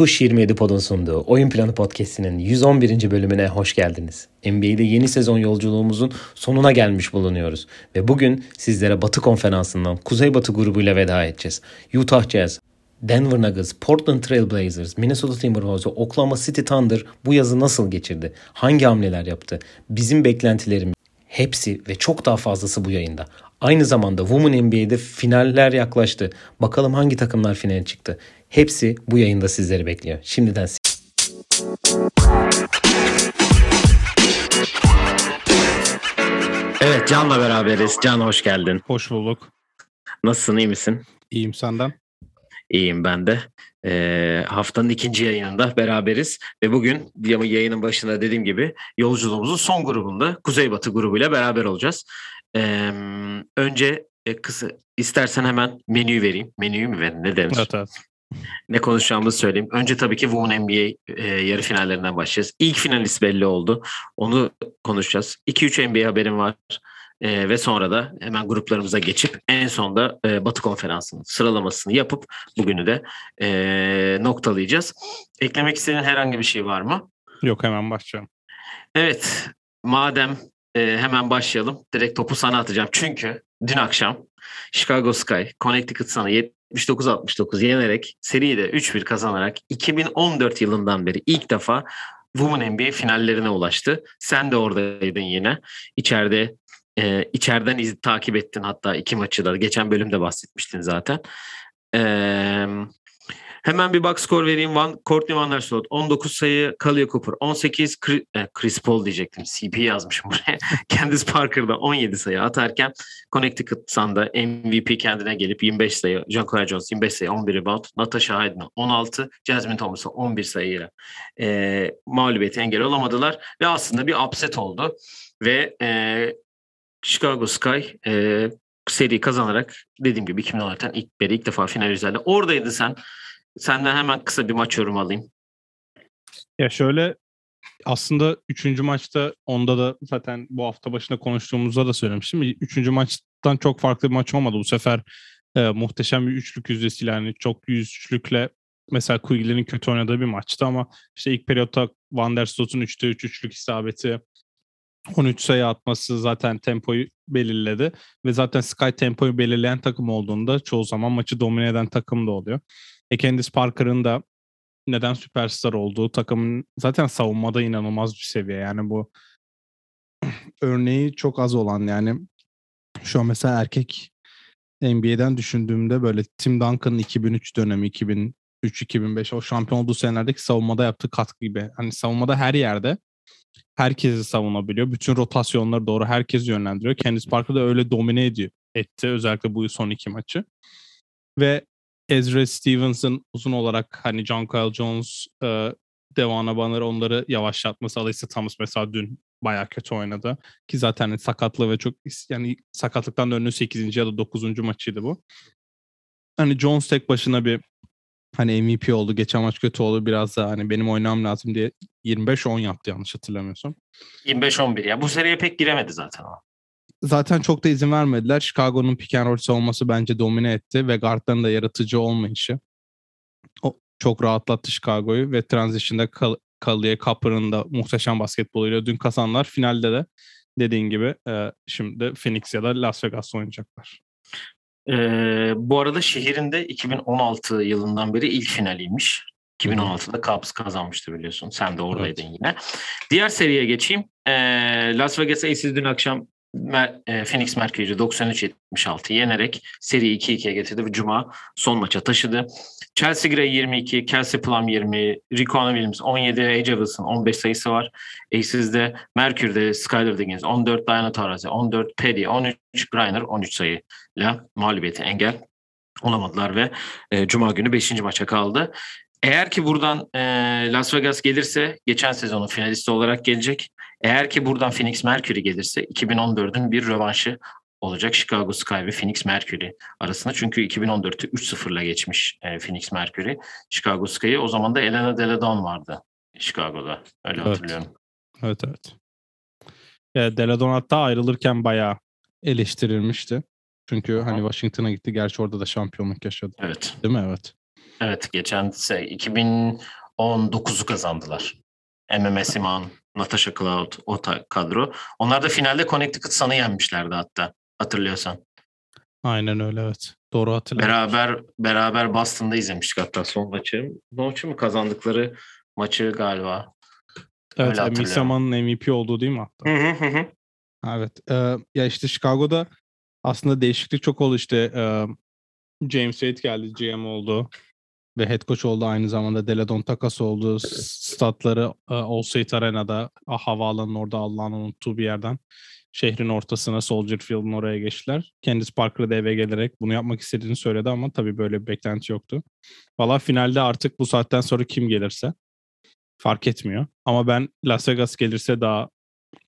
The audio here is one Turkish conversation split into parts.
Tuş 27 Pod'un sunduğu Oyun Planı Podcast'inin 111. bölümüne hoş geldiniz. NBA'de yeni sezon yolculuğumuzun sonuna gelmiş bulunuyoruz. Ve bugün sizlere Batı Konferansı'ndan Kuzeybatı grubuyla veda edeceğiz. Utah Jazz, Denver Nuggets, Portland Trail Blazers, Minnesota Timberwolves ve Oklahoma City Thunder bu yazı nasıl geçirdi? Hangi hamleler yaptı? Bizim beklentilerimiz hepsi ve çok daha fazlası bu yayında. Aynı zamanda Women NBA'de finaller yaklaştı. Bakalım hangi takımlar finale çıktı. Hepsi bu yayında sizleri bekliyor. Şimdiden Evet Can'la beraberiz. Can hoş geldin. Hoş bulduk. Nasılsın iyi misin? İyiyim senden. İyiyim ben de. Ee, haftanın ikinci yayınında beraberiz ve bugün yayının başında dediğim gibi yolculuğumuzun son grubunda Kuzeybatı grubuyla beraber olacağız. Ee, önce e, kısa istersen hemen menüyü vereyim. Menüyü mü verin ne denir? Evet evet. Ne konuşacağımızı söyleyeyim. Önce tabii ki Women NBA e, yarı finallerinden başlayacağız. İlk finalist belli oldu. Onu konuşacağız. 2-3 NBA haberim var. E, ve sonra da hemen gruplarımıza geçip en sonda e, Batı Konferansı'nın sıralamasını yapıp bugünü de e, noktalayacağız. Eklemek istediğin herhangi bir şey var mı? Yok hemen başlayalım. Evet madem e, hemen başlayalım. Direkt topu sana atacağım. Çünkü dün akşam Chicago Sky Connecticut Sun'ı 79-69 yenerek seride 3-1 kazanarak 2014 yılından beri ilk defa Women NBA finallerine ulaştı. Sen de oradaydın yine. İçeride e, içeriden iz, takip ettin hatta iki maçı da. Geçen bölümde bahsetmiştin zaten. Eee Hemen bir box score vereyim. Van, Courtney Van der Sloot 19 sayı, Kalia Cooper 18, Chris, eh, Chris Paul diyecektim. CP yazmışım buraya. Candice Parker'da 17 sayı atarken Connecticut Sun'da MVP kendine gelip 25 sayı, John Collier Jones 25 sayı, 11 rebound, Natasha Hayden 16, Jasmine Thomas'a 11 sayıyla e, mağlubiyeti engel olamadılar ve aslında bir upset oldu ve e, Chicago Sky e, seri kazanarak dediğim gibi 2016'dan ilk beri ilk defa final üzerinde. Oradaydı sen. Senden hemen kısa bir maç yorumu alayım. Ya şöyle aslında üçüncü maçta onda da zaten bu hafta başında konuştuğumuzda da söylemiştim. Üçüncü maçtan çok farklı bir maç olmadı. Bu sefer e, muhteşem bir üçlük yüzdesiyle yani çok yüzlükle mesela Quigley'nin kötü oynadığı bir maçtı ama işte ilk periyotta Van der Sloot'un 3'te 3 üçlük isabeti 13 sayı atması zaten tempoyu belirledi ve zaten Sky tempoyu belirleyen takım olduğunda çoğu zaman maçı domine eden takım da oluyor. E Candice Parker'ın da neden süperstar olduğu takımın zaten savunmada inanılmaz bir seviye. Yani bu örneği çok az olan yani şu an mesela erkek NBA'den düşündüğümde böyle Tim Duncan'ın 2003 dönemi 2003-2005 o şampiyon olduğu senelerdeki savunmada yaptığı katkı gibi. Hani savunmada her yerde herkesi savunabiliyor. Bütün rotasyonları doğru herkes yönlendiriyor. Candice Parker da öyle domine ediyor, etti. Özellikle bu son iki maçı. Ve Ezra Stevenson uzun olarak hani John Kyle Jones, e, Devana Banner onları yavaşlatması. Alaysa Thomas mesela dün bayağı kötü oynadı. Ki zaten hani sakatlığı ve çok yani sakatlıktan döndüğü 8. ya da 9. maçıydı bu. Hani Jones tek başına bir hani MVP oldu. Geçen maç kötü oldu. Biraz da hani benim oynamam lazım diye 25-10 yaptı yanlış hatırlamıyorsam. 25-11 ya. Bu seriye pek giremedi zaten o zaten çok da izin vermediler. Chicago'nun pick and roll savunması bence domine etti ve guardların da yaratıcı olmayışı o çok rahatlattı Chicago'yu ve transition'da Kal Kalia Copper'ın da muhteşem basketboluyla dün kazanlar. Finalde de dediğin gibi e, şimdi Phoenix ya da Las Vegas'ta oynayacaklar. Ee, bu arada şehrinde 2016 yılından beri ilk finaliymiş. 2016'da Cubs kazanmıştı biliyorsun. Sen de oradaydın evet. yine. Diğer seriye geçeyim. Ee, Las Vegas Aces dün akşam Phoenix Mercury'yi 93-76 yenerek seri 2-2'ye getirdi ve Cuma son maça taşıdı. Chelsea Gray 22, Kelsey Plum 20, Rico Williams 17, AJ Wilson 15 sayısı var. Aces'de Mercury'de Skyler Diggins 14, Diana Taurasi 14, Paddy 13, Griner 13 sayıyla mağlubiyeti engel olamadılar ve e, Cuma günü 5. maça kaldı. Eğer ki buradan e, Las Vegas gelirse geçen sezonun finalisti olarak gelecek. Eğer ki buradan Phoenix Mercury gelirse 2014'ün bir rövanşı olacak Chicago Sky ve Phoenix Mercury arasında. Çünkü 2014'ü 3-0'la geçmiş e, Phoenix Mercury Chicago Sky'ı. O zaman da Elena Deladon vardı Chicago'da. Öyle evet. hatırlıyorum. Evet evet. Ya Deladon hatta ayrılırken bayağı eleştirilmişti. Çünkü hani Washington'a gitti. Gerçi orada da şampiyonluk yaşadı. Evet. Değil mi? Evet. Evet geçen şey, 2019'u kazandılar. MMS Iman, Natasha Cloud o ta- kadro. Onlar da finalde Connecticut Sun'ı yenmişlerdi hatta hatırlıyorsan. Aynen öyle evet. Doğru hatırlıyorum. Beraber beraber Boston'da izlemiştik hatta son maçı. Maçı mı kazandıkları maçı galiba. Evet, hatırlıyorum. Misama'nın MVP olduğu değil mi hatta? Hı hı hı. Evet. e, ya işte Chicago'da aslında değişiklik çok oldu işte. e, James Wade geldi, GM oldu ve head coach oldu aynı zamanda. Deladon takas oldu. Statları e, Allstate Arena'da ah, havaalanının orada Allah'ın unuttuğu bir yerden şehrin ortasına Soldier Field'ın oraya geçtiler. Candice Parker da eve gelerek bunu yapmak istediğini söyledi ama tabii böyle bir beklenti yoktu. Valla finalde artık bu saatten sonra kim gelirse fark etmiyor. Ama ben Las Vegas gelirse daha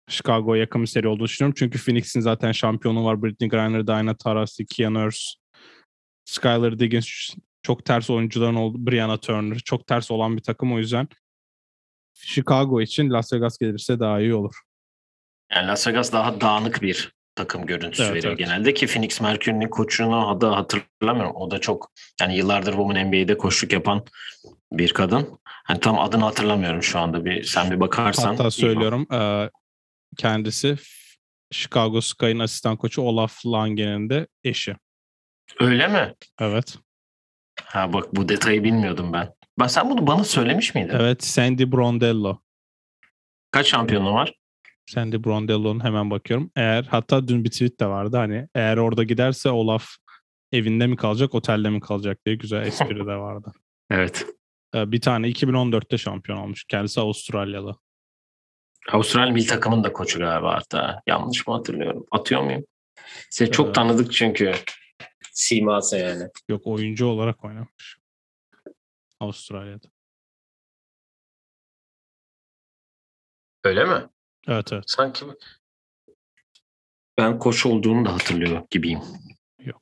Chicago'ya yakın bir seri olduğunu düşünüyorum. Çünkü Phoenix'in zaten şampiyonu var. Britney Griner, Diana Taurasi, Kian Nurse, Skylar Diggins çok ters oyuncuların oldu. Brianna Turner çok ters olan bir takım o yüzden Chicago için Las Vegas gelirse daha iyi olur. Yani Las Vegas daha dağınık bir takım görüntüsü Evet, veriyor evet. genelde ki Phoenix Mercury'nin koçunu adı hatırlamıyorum. O da çok yani yıllardır Women NBA'de koçluk yapan bir kadın. Hani tam adını hatırlamıyorum şu anda bir sen bir bakarsan. Hatta söylüyorum eee, kendisi Chicago Sky'ın asistan koçu Olaf Langen'in de eşi. Öyle mi? Evet. Ha bak bu detayı bilmiyordum ben. Ben sen bunu bana söylemiş miydin? Evet Sandy Brondello. Kaç şampiyonu var? Sandy Brondello'nun hemen bakıyorum. Eğer hatta dün bir tweet de vardı hani eğer orada giderse Olaf evinde mi kalacak otelde mi kalacak diye güzel espri de vardı. Evet. Ee, Bir tane 2014'te şampiyon olmuş. Kendisi Avustralyalı. Avustralya milli takımın da koçu galiba hatta. Yanlış mı hatırlıyorum? Atıyor muyum? Size çok Evet. tanıdık çünkü. Siması yani. Yok oyuncu olarak oynamış. Avustralya'da. Öyle mi? Evet evet. Sanki ben koç olduğunu da hatırlıyor gibiyim. Yok.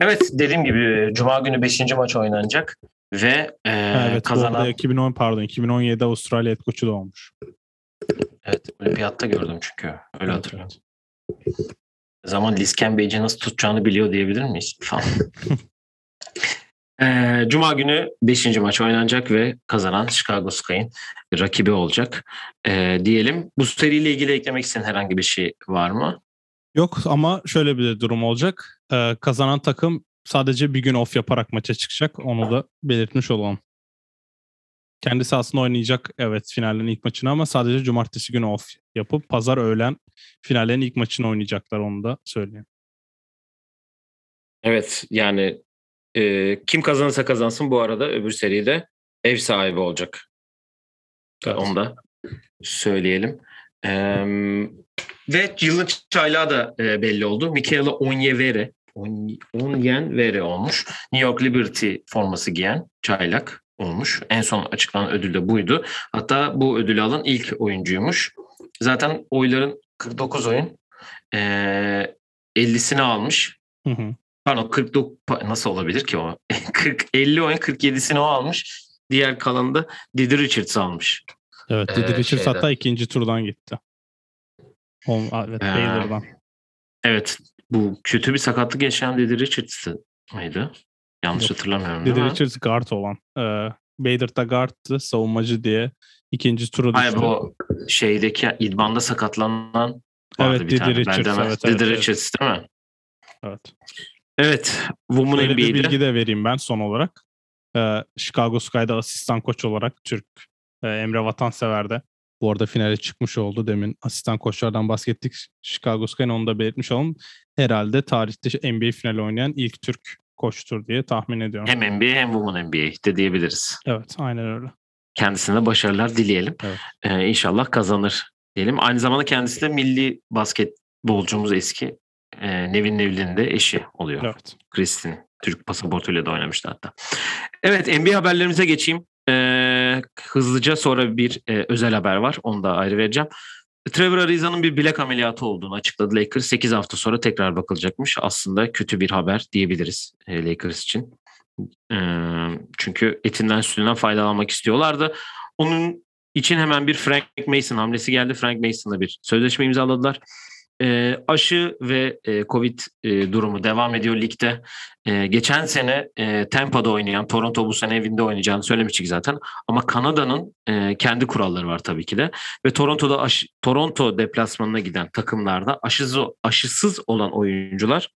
Evet dediğim gibi Cuma günü 5. maç oynanacak ve e, evet kazanan arada 2010 pardon 2017 Avustralya head koçu da olmuş. evet olimpiyatta gördüm çünkü öyle Evet, hatırlıyorum. O zaman Liz Cambridge'i nasıl tutacağını biliyor diyebilir miyiz? Falan. E, Cuma günü 5. maç oynanacak ve kazanan Chicago Sky'in rakibi olacak. E, diyelim bu seriyle ilgili eklemek istediğin herhangi bir şey var mı? Yok ama şöyle bir durum olacak. Ee, kazanan takım sadece bir gün off yaparak maça çıkacak. Onu da belirtmiş olalım. Kendisi aslında oynayacak evet finallerin ilk maçını ama sadece cumartesi günü off yapıp pazar öğlen finallerin ilk maçını oynayacaklar onu da söyleyeyim. Evet yani e, kim kazanırsa kazansın bu arada öbür seride ev sahibi olacak. Evet. Onu da söyleyelim. E, ve yılın çaylağı da e, belli oldu. Michaela Onyevere On- Onyenvere olmuş. New York Liberty forması giyen çaylak olmuş. En son açıklanan ödül de buydu. Hatta bu ödülü alan ilk oyuncuymuş. Zaten oyların 49 oyun e, 50'sini almış. Hı hı. Pardon 49 pa- nasıl olabilir ki o? 40 50 oyun 47'sini o almış. Diğer kalanı da Didi Richards almış. Evet, Ee, Didi Richards şeyden. hatta ikinci turdan gitti. O, evet, Ee, Baylor'dan. Evet bu kötü bir sakatlık yaşayan Didi Richards mıydı? Yanlış Yok. hatırlamıyorum mi? Richards guard olan. Ee, Bader da guard'tı, savunmacı diye ikinci tura düştü. Hayır bu şeydeki idmanda sakatlanan vardı Evet, bir tane. Ben Richards, demem. evet, evet, evet. Richards değil mi? Evet. Evet. Women Böyle bir NBA'de. bilgi de vereyim ben son olarak. Ee, Chicago Sky'da asistan koç olarak Türk e, Emre Vatansever'de. Bu arada finale çıkmış oldu. Demin asistan koçlardan bahsettik. Chicago Sky'ın onu da belirtmiş olalım. Herhalde tarihte NBA finali oynayan ilk Türk koçtur diye tahmin ediyorum. Hem NBA hem Women NBA de diyebiliriz. Evet aynen öyle. Kendisine başarılar dileyelim. Evet. Ee, inşallah kazanır diyelim. Aynı zamanda kendisi de milli basketbolcumuz eski e, Nevin Nevlin'in de eşi oluyor. Evet. Kristin. Türk pasaportuyla da oynamıştı hatta. Evet NBA haberlerimize geçeyim. Ee, hızlıca sonra bir e, özel haber var. Onu da ayrı vereceğim. Trevor Ariza'nın bir bilek ameliyatı olduğunu açıkladı Lakers. 8 hafta sonra tekrar bakılacakmış. Aslında kötü bir haber diyebiliriz e, Lakers için. Ee, çünkü etinden sütünden faydalanmak istiyorlardı. Onun için hemen bir Frank Mason hamlesi geldi. Frank Mason'la bir sözleşme imzaladılar. E, aşı ve e, Covid e, durumu devam ediyor ligde. E, geçen sene e, Tampa'da oynayan, Toronto bu sene evinde oynayacağını söylemiştik zaten. Ama Kanada'nın e, kendi kuralları var tabii ki de. Ve Toronto'da aşı, Toronto deplasmanına giden takımlarda aşısız, aşısız olan oyuncular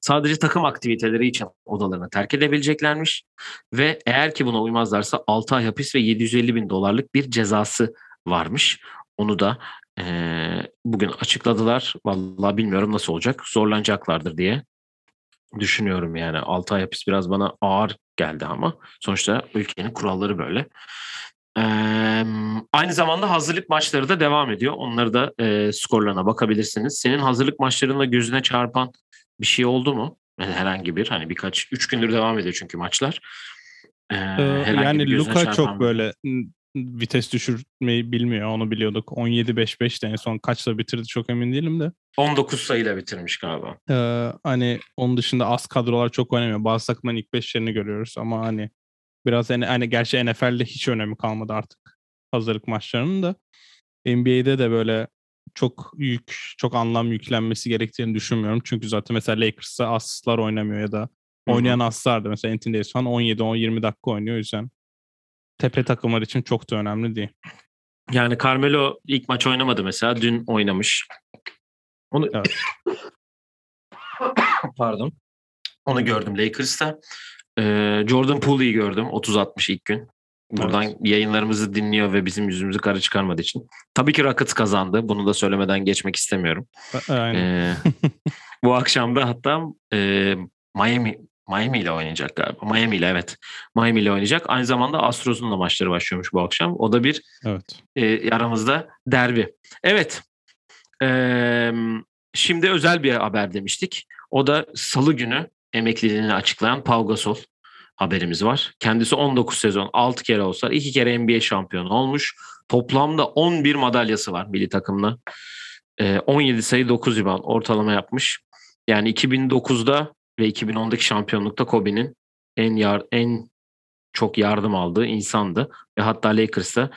sadece takım aktiviteleri için odalarını terk edebileceklermiş. Ve eğer ki buna uymazlarsa 6 ay hapis ve 750 bin dolarlık bir cezası varmış. Onu da e, bugün açıkladılar. Vallahi bilmiyorum nasıl olacak. Zorlanacaklardır diye düşünüyorum yani. 6 ay hapis biraz bana ağır geldi ama sonuçta ülkenin kuralları böyle. Ee, aynı zamanda hazırlık maçları da devam ediyor. Onları da e, skorlarına bakabilirsiniz. Senin hazırlık maçlarında gözüne çarpan bir şey oldu mu? Yani herhangi bir hani birkaç üç gündür devam ediyor çünkü maçlar. Ee, yani Luka çok böyle vites düşürmeyi bilmiyor. Onu biliyorduk. 17-5-5'te en son kaçla bitirdi çok emin değilim de. 19 sayıyla bitirmiş galiba. Ee, hani onun dışında az kadrolar çok oynamıyor. Bazı takımların ilk beşlerini görüyoruz ama hani biraz hani, hani gerçi NFL'de hiç önemi kalmadı artık hazırlık maçlarının da. NBA'de de böyle çok yük, çok anlam yüklenmesi gerektiğini düşünmüyorum. Çünkü zaten mesela Lakers'ta aslar oynamıyor ya da oynayan aslar da mesela Anthony Davis falan 17-20 dakika oynuyor o yüzden tepe takımlar için çok da önemli değil. Yani Carmelo ilk maç oynamadı mesela. Dün oynamış. Onu evet. Pardon. Onu gördüm Lakers'ta. Ee, Jordan Poole'yi gördüm. 30-60 ilk gün. Buradan evet. yayınlarımızı dinliyor ve bizim yüzümüzü kara çıkarmadığı için. Tabii ki Rockets kazandı. Bunu da söylemeden geçmek istemiyorum. Aynen. Ee, bu akşam da hatta e, Miami Miami ile oynayacak galiba. Miami ile evet. Miami ile oynayacak. Aynı zamanda Astros'un da maçları başlıyormuş bu akşam. O da bir evet. e, aramızda derbi. Evet. E, şimdi özel bir haber demiştik. O da salı günü emekliliğini açıklayan Pau Gasol haberimiz var. Kendisi 19 sezon 6 kere olsa 2 kere NBA şampiyonu olmuş. Toplamda 11 madalyası var milli takımla. E, 17 sayı 9 rebound ortalama yapmış. Yani 2009'da ve 2010'daki şampiyonlukta Kobe'nin en yar en çok yardım aldığı insandı ve hatta Lakers'ta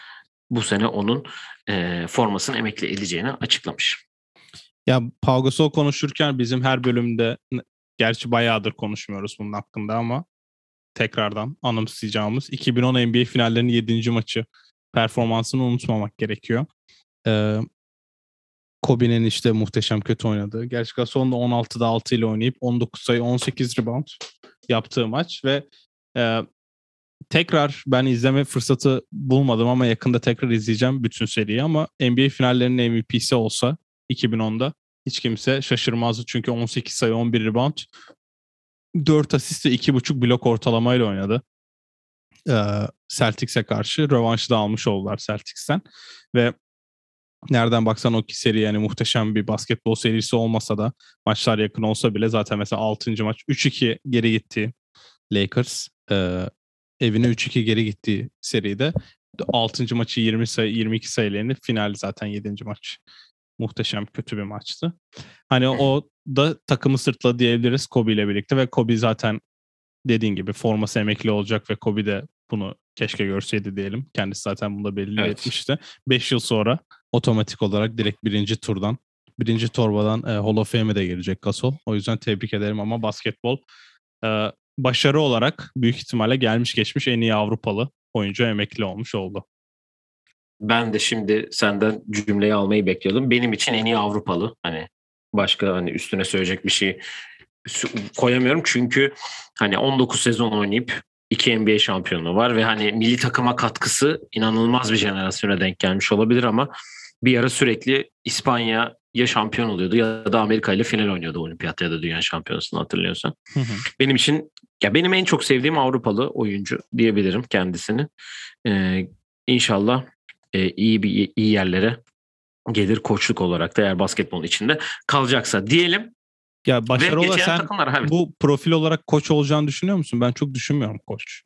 bu sene onun e, formasını emekli edeceğini açıklamış. Ya Pau Gasol konuşurken bizim her bölümde gerçi bayağıdır konuşmuyoruz bunun hakkında ama tekrardan anımsayacağımız 2010 NBA finallerinin 7. maçı performansını unutmamak gerekiyor. Ee, Kobe'nin işte muhteşem kötü oynadığı. Gerçi Gasol'un da 16'da 6 ile oynayıp 19 sayı 18 rebound yaptığı maç ve e, tekrar ben izleme fırsatı bulmadım ama yakında tekrar izleyeceğim bütün seriyi ama NBA finallerinin MVP'si olsa 2010'da hiç kimse şaşırmazdı çünkü 18 sayı 11 rebound 4 asist ve 2.5 blok ortalamayla oynadı. Ee, Celtics'e karşı rövanşı da almış oldular Celtics'ten ve nereden baksan o seri yani muhteşem bir basketbol serisi olmasa da maçlar yakın olsa bile zaten mesela 6. maç 3-2 geri gitti Lakers e, evine 3-2 geri gittiği seride 6. maçı 20 sayı 22 sayılarını final zaten 7. maç muhteşem kötü bir maçtı. Hani o da takımı sırtla diyebiliriz Kobe ile birlikte ve Kobe zaten dediğin gibi forması emekli olacak ve Kobe de bunu keşke görseydi diyelim. Kendisi zaten bunu da belli evet. etmişti. 5 yıl sonra otomatik olarak direkt birinci turdan, birinci torbadan e, Hall of Fame'e de gelecek Gasol. O yüzden tebrik ederim ama basketbol e, başarı olarak büyük ihtimalle gelmiş geçmiş en iyi Avrupalı oyuncu emekli olmuş oldu. Ben de şimdi senden cümleyi almayı bekliyordum. Benim için en iyi Avrupalı. Hani başka hani üstüne söyleyecek bir şey koyamıyorum çünkü hani 19 sezon oynayıp iki NBA şampiyonu var ve hani milli takıma katkısı inanılmaz bir jenerasyona denk gelmiş olabilir ama bir ara sürekli İspanya ya şampiyon oluyordu ya da Amerika ile final oynuyordu olimpiyat ya da dünya şampiyonasını hatırlıyorsan. Hı hı. Benim için ya benim en çok sevdiğim Avrupalı oyuncu diyebilirim kendisini. Ee, inşallah e, iyi bir iyi yerlere gelir koçluk olarak da eğer basketbolun içinde kalacaksa diyelim. Ya başarı olarak sen takımlar, bu profil olarak koç olacağını düşünüyor musun? Ben çok düşünmüyorum koç.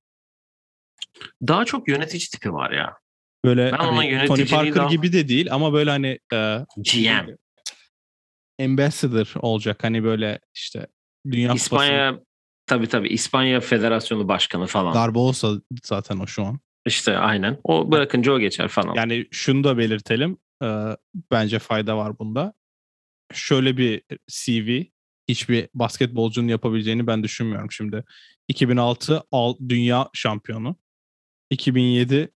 Daha çok yönetici tipi var ya. Böyle ben hani, Tony Parker daha... gibi de değil ama böyle hani e, GM ambassador olacak hani böyle işte Dünya İspanya Kupası. tabii tabii İspanya Federasyonu Başkanı falan. Darbe olsa zaten o şu an. İşte aynen. O bırakınca o geçer falan. Yani şunu da belirtelim. E, bence fayda var bunda. şöyle bir CV hiçbir basketbolcunun yapabileceğini ben düşünmüyorum şimdi. 2006 al, dünya şampiyonu. 2007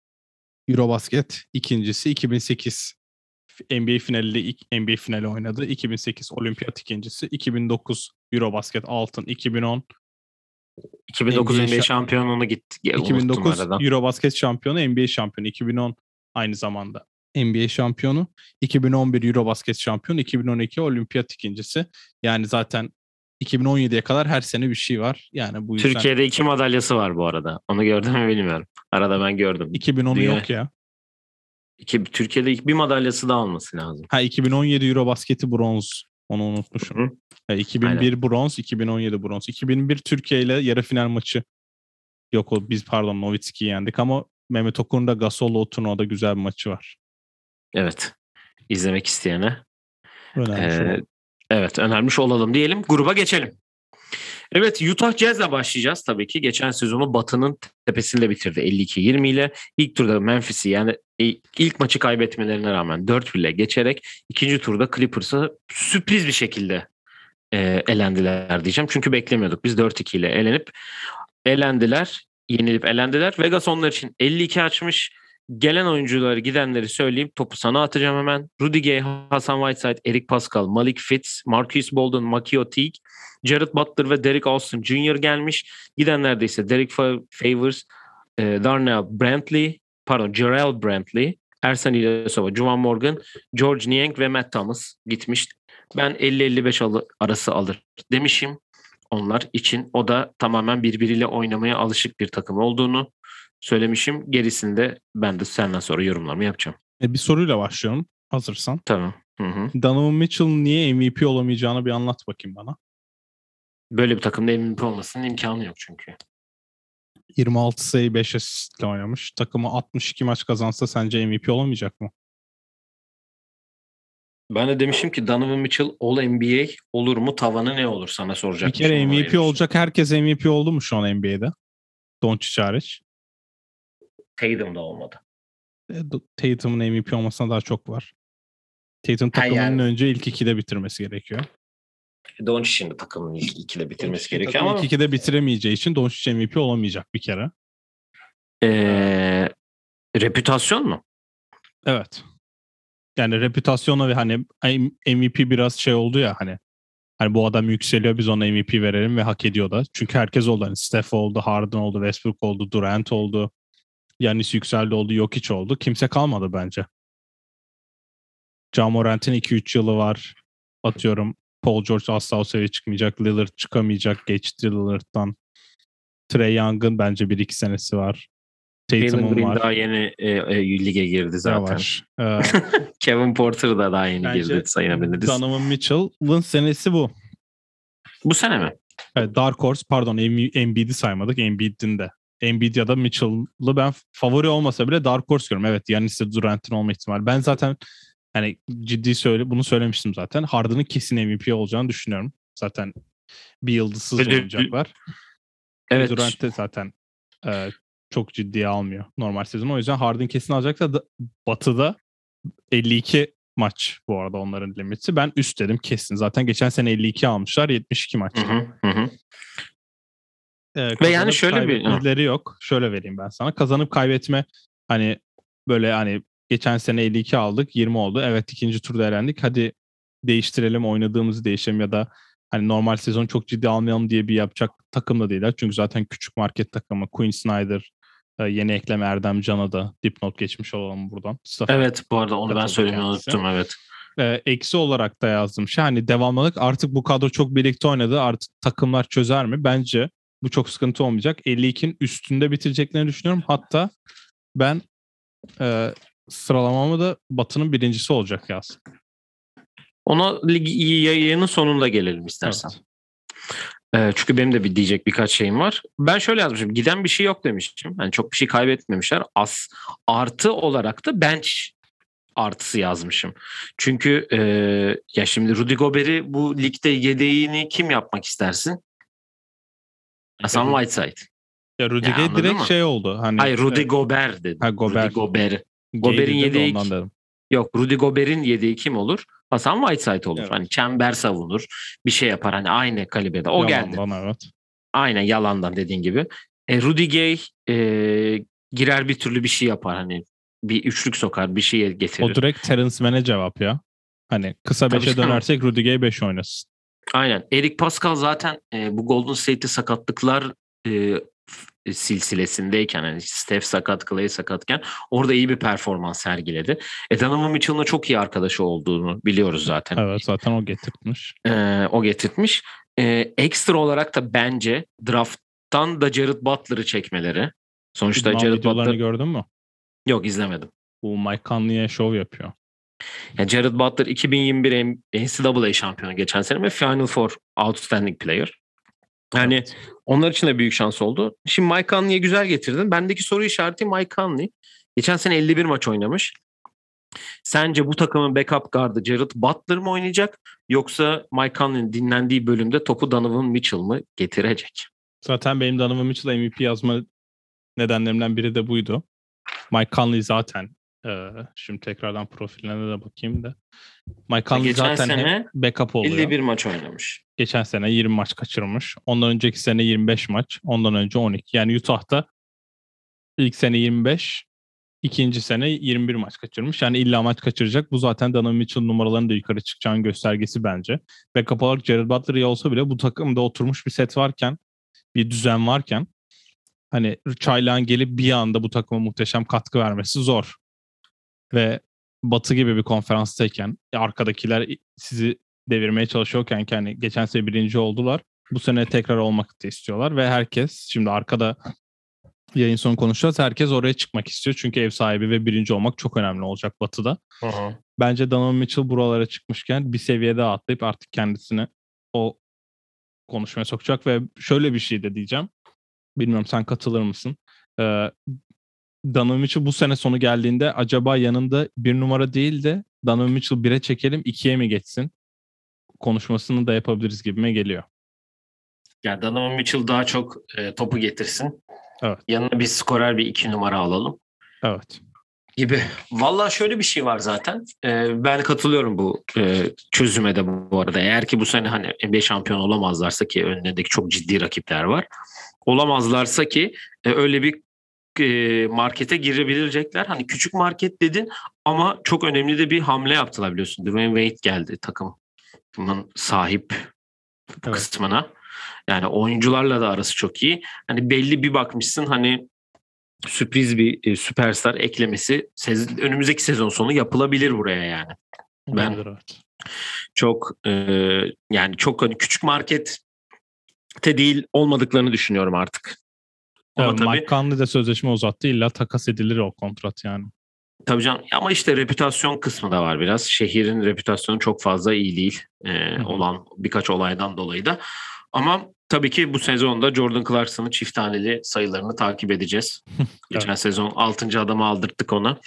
Eurobasket ikincisi. 2008 NBA finaliyle ilk NBA finali oynadı. 2008 olimpiyat ikincisi. 2009 Eurobasket altın. 2010 2009 NBA NBA, şa- şampiyonluğunu gitti. 2009 aradan. Eurobasket şampiyonu, NBA şampiyonu. 2010 aynı zamanda NBA şampiyonu. 2011 Eurobasket şampiyonu. 2012 olimpiyat ikincisi. Yani zaten 2017'ye kadar her sene bir şey var. Yani bu yüzden Türkiye'de iki madalyası var bu arada. Onu gördün mü bilmiyorum. Arada ben gördüm. 2010'u Dünya- yok ya. İki, Türkiye'de bir madalyası daha olması lazım. Ha 2017 Eurobasket'i bronz. Onu unutmuşum. Hı. Ha, 2001 bronz, 2017 bronz. 2001 Türkiye ile yarı final maçı. Yok o biz pardon Novitski'yi yendik ama Mehmet Okur'un da Gasol'la o turnuvada güzel bir maçı var. Evet. İzlemek isteyene. Önemli. şu. Ee, evet önermiş olalım diyelim. Gruba geçelim. Evet Utah Jazz'le başlayacağız tabii ki. Geçen sezonu Batı'nın tepesinde bitirdi 52-20 ile. İlk turda Memphis'i yani ilk maçı kaybetmelerine rağmen 4-1 ile geçerek ikinci turda Clippers'ı sürpriz bir şekilde e, elendiler diyeceğim. Çünkü beklemiyorduk. Biz 4-2 ile elenip elendiler. Yenilip elendiler. Vegas onlar için 52 açmış. Gelen oyuncuları gidenleri söyleyeyim. Topu sana atacağım hemen. Rudy Gay, Hasan Whiteside, Eric Pascal, Malik Fitz, Marcus Bolden, Makio Teague, Jared Butler ve Derek Austin Jr. gelmiş. Gidenlerde ise Derek Fa- Favors, e, Darnell Brantley, pardon Jarrell Brantley, Ersan İlyasova, Juwan Morgan, George Niang ve Matt Thomas gitmiş. Ben 50-55 alı- arası alır demişim onlar için. O da tamamen birbiriyle oynamaya alışık bir takım olduğunu söylemişim. Gerisinde ben de senden sonra yorumlarımı yapacağım. E, bir soruyla başlıyorum hazırsan. Tamam. Hı hı. Donovan Mitchell niye MVP olamayacağını bir anlat bakayım bana. Böyle bir takımda MVP olmasının imkanı yok çünkü. 26 sayı 5 asistle oynamış. Takımı 62 maç kazansa sence MVP olamayacak mı? Ben de demişim ki Donovan Mitchell All NBA olur mu? Tavanı ne olur sana soracak. Bir kere MVP olacak herkes MVP oldu mu şu an NBA'de? Doncic hariç. Tatum da olmadı. E, Tatum'un MVP olmasına daha çok var. Tatum takımının yani. önce ilk ikide bitirmesi gerekiyor. Doncic'in de takımın ilk ikide bitirmesi Doncic'in gerekiyor ama ilk ikide bitiremeyeceği için Doncic MVP olamayacak bir kere. Ee, reputasyon mu? Evet. Yani reputasyona ve hani MVP biraz şey oldu ya hani hani bu adam yükseliyor biz ona MVP verelim ve hak ediyor da. Çünkü herkes oldu. Hani Steph oldu, Harden oldu, Westbrook oldu, Durant oldu. Yanis yükseldi oldu, Jokic oldu. Kimse kalmadı bence. Ja Morant'in 2-3 yılı var. Atıyorum Paul George asla o seviyeye çıkmayacak. Lillard çıkamayacak. Geçti Lillard'dan. Trey Young'ın bence 1-2 senesi var. Tatum'un Green var. daha yeni e, e, lige girdi zaten. Yavaş. Ee, Kevin Porter da daha yeni Bence girdi sayabiliriz. Donovan Mitchell'ın senesi bu. Bu sene mi? Evet, Dark Horse pardon Em- Embiid'i saymadık. Embiid'in de. Embiid ya da Mitchell'lı ben favori olmasa bile Dark Horse diyorum. Evet Yanis'le Durant'in olma ihtimali. Ben zaten hani ciddi söyle bunu söylemiştim zaten. Harden'ın kesin MVP olacağını düşünüyorum. Zaten bir yıldızsız oynayacaklar. Evet. Durant de zaten e, çok ciddiye almıyor normal sezon. O yüzden Harden kesin alacak da da- Batı'da 52 maç bu arada onların limiti. Ben üst dedim kesin. Zaten geçen sene 52 almışlar 72 maç. Hı hı, hı Ee, Ve yani şöyle bir- yok. Şöyle vereyim ben sana. Kazanıp kaybetme hani böyle hani geçen sene 52 aldık 20 oldu. Evet ikinci turda elendik. Hadi değiştirelim oynadığımızı değişelim ya da hani normal sezon çok ciddi almayalım diye bir yapacak takım da değiller. Çünkü zaten küçük market takımı Quinn Snyder e, yeni ekleme Erdem Can'a da dipnot geçmiş olalım buradan. Staff Evet bu arada onu ben söylemeyi unuttum evet. e, eksi olarak da yazdım şey hani devamlılık artık bu kadro çok birlikte oynadı artık takımlar çözer mi? Bence bu çok sıkıntı olmayacak. 52'nin üstünde bitireceklerini düşünüyorum. Hatta ben e, sıralamamı da Batı'nın birincisi olacak yaz. Ona lig yayının sonunda gelelim istersen. Evet. Ee, çünkü benim de bir diyecek birkaç şeyim var. Ben şöyle yazmışım. Giden bir şey yok demiştim. Yani çok bir şey kaybetmemişler. As artı olarak da bench artısı yazmışım. Çünkü e, ya şimdi Rudy Gobert'i bu ligde yedeğini kim yapmak istersin? Hasan. Whiteside. Ya Rudy Ya direkt mı? şey oldu. Hani Hayır Rudy e, Gobert dedim. Ha, Gobert. Rudy Gobert. Gobert'in dedim. Yok Rudy Gobert'in yediği kim olur? Hasan Whiteside olur. Evet. Hani çember savunur. Bir şey yapar. Hani aynı kalibrede. O geldi. Yalandan, evet. Aynen yalandan dediğin gibi. E, Rudy Gay e, girer bir türlü bir şey yapar. Hani bir üçlük sokar. Bir şey getirir. O direkt Terence Mann'e cevap ya. Hani kısa Tabii 5'e canım. dönersek Rudy Gay 5 oynasın. Aynen. Eric Pascal zaten e, bu Golden State'te sakatlıklar e, f- silsilesindeyken hani Steph sakat, Clay sakatken orada iyi bir performans sergiledi. E, Donovan Mitchell'ın çok iyi arkadaşı olduğunu biliyoruz zaten. Evet zaten o getirtmiş. E, o getirtmiş. E, ekstra olarak da bence drafttan da Jared Butler'ı çekmeleri. Sonuçta Jared Butler gördün mü? yok izlemedim. Bu Mike Conley'e şov yapıyor. Yani Jared Butler 2021 M- NCAA şampiyonu geçen sene ve Final Four Outstanding Player. Yani Evet. onlar için de büyük şans oldu. Şimdi Mike Conley'e güzel getirdin. Bendeki soru işareti Mike Conley. Geçen sene 51 maç oynamış. Sence bu takımın backup gardı Jared Butler mı oynayacak yoksa Mike Conley'nin dinlendiği bölümde topu Donovan Mitchell mı getirecek? Zaten benim Donovan Mitchell'a MVP yazma nedenlerimden biri de buydu. Mike Conley zaten e, şimdi tekrardan profiline de bakayım da. Mike Conley Geçen zaten sene hep backup oluyor. 51 maç oynamış. Geçen sene 20 maç kaçırmış. Ondan önceki sene 25 maç. Ondan önce 12. Yani Utah'ta ilk sene 25, ikinci sene 21 maç kaçırmış. Yani illa maç kaçıracak. Bu zaten Donovan Mitchell numaralarının da yukarı çıkacağının göstergesi bence. Backup olarak Jared Butler iyi olsa bile bu takımda oturmuş bir set varken, bir düzen varken hani Çaylak'ın gelip bir anda bu takıma muhteşem katkı vermesi zor. Ve Batı gibi bir konferanstayken arkadakiler sizi devirmeye çalışıyorken ki hani geçen sene birinci oldular. Bu sene tekrar olmak da istiyorlar ve herkes şimdi arkada yayın sonu konuşacağız. Herkes oraya çıkmak istiyor. Çünkü ev sahibi ve birinci olmak çok önemli olacak Batı'da. Bence Donovan Mitchell buralara çıkmışken bir seviye daha atlayıp artık kendisini o konuşmaya sokacak ve şöyle bir şey de diyeceğim. Bilmiyorum sen katılır mısın? Ee, Donovan Mitchell bu sene sonu geldiğinde acaba yanında bir numara değil de Donovan Mitchell 1'e çekelim 2'ye mi geçsin? Konuşmasını da yapabiliriz gibime geliyor. Yani Donovan Mitchell daha çok e, topu getirsin. Evet. Yanına bir skorer bir iki numara alalım. Evet. gibi. Vallahi şöyle bir şey var zaten. Ee, ben katılıyorum bu e, çözüme de bu, arada. Eğer ki bu sene hani NBA şampiyonu olamazlarsa ki önlerindeki çok ciddi rakipler var. Olamazlarsa ki e, öyle bir e, markete girebilecekler. Hani küçük market dedin ama çok önemli de bir hamle yaptılar biliyorsun. Dwayne Wade geldi takımın sahip Evet. kısmına. Yani oyuncularla da arası çok iyi. Hani belli bir bakmışsın hani sürpriz bir e, süperstar eklemesi sez- önümüzdeki sezon sonu yapılabilir buraya yani. Ben- evet. Çok e, yani çok hani küçük market te değil olmadıklarını düşünüyorum artık. Ama Evet, tabii, Mike Conley de sözleşme uzattı. İlla takas edilir o kontrat yani. tabii canım ama işte reputasyon kısmı da var biraz. Şehrin reputasyonu çok fazla iyi değil e, olan birkaç olaydan dolayı da. Ama tabii ki bu sezonda Jordan Clarkson'ın çift taneli sayılarını takip edeceğiz. Geçen sezon 6. adamı aldırttık ona.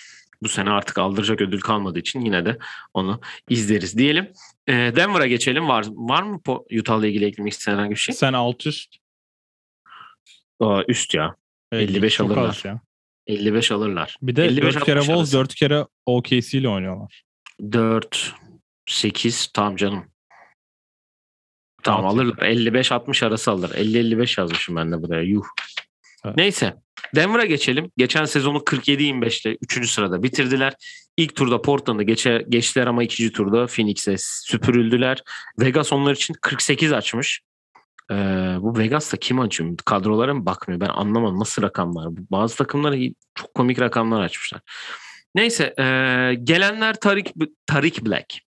Bu sene artık aldıracak ödül kalmadığı için yine de onu izleriz diyelim. E, Denver'a geçelim. Var var mı Utah'la ilgili eklemek istenen herhangi bir şey? Sen alt üst. Aa, üst ya. e, 55 çok alırlar. ya. 55 alırlar. Bir de 55 4 kere 60 Wolves arası. 4 kere OKC ile oynuyorlar. 4 8 tamam canım. Tamam alırlar. 55-60 arası alırlar. 50-55 yazmışım ben de buraya. Yuh. Evet. Neyse. Denver'a geçelim. Geçen sezonu 47-25'te 3. sırada bitirdiler. İlk turda Portland'ı geçe, geçtiler ama ikinci turda Phoenix'e süpürüldüler. Vegas onlar için 48 açmış. Ee, bu Vegas'ta kim açıyor? Kadrolara mı bakmıyor? Ben anlamadım. Nasıl rakamlar? Bazı takımlar iyi- çok komik rakamlar açmışlar. Neyse. ee, gelenler Tarik, Tarik Black.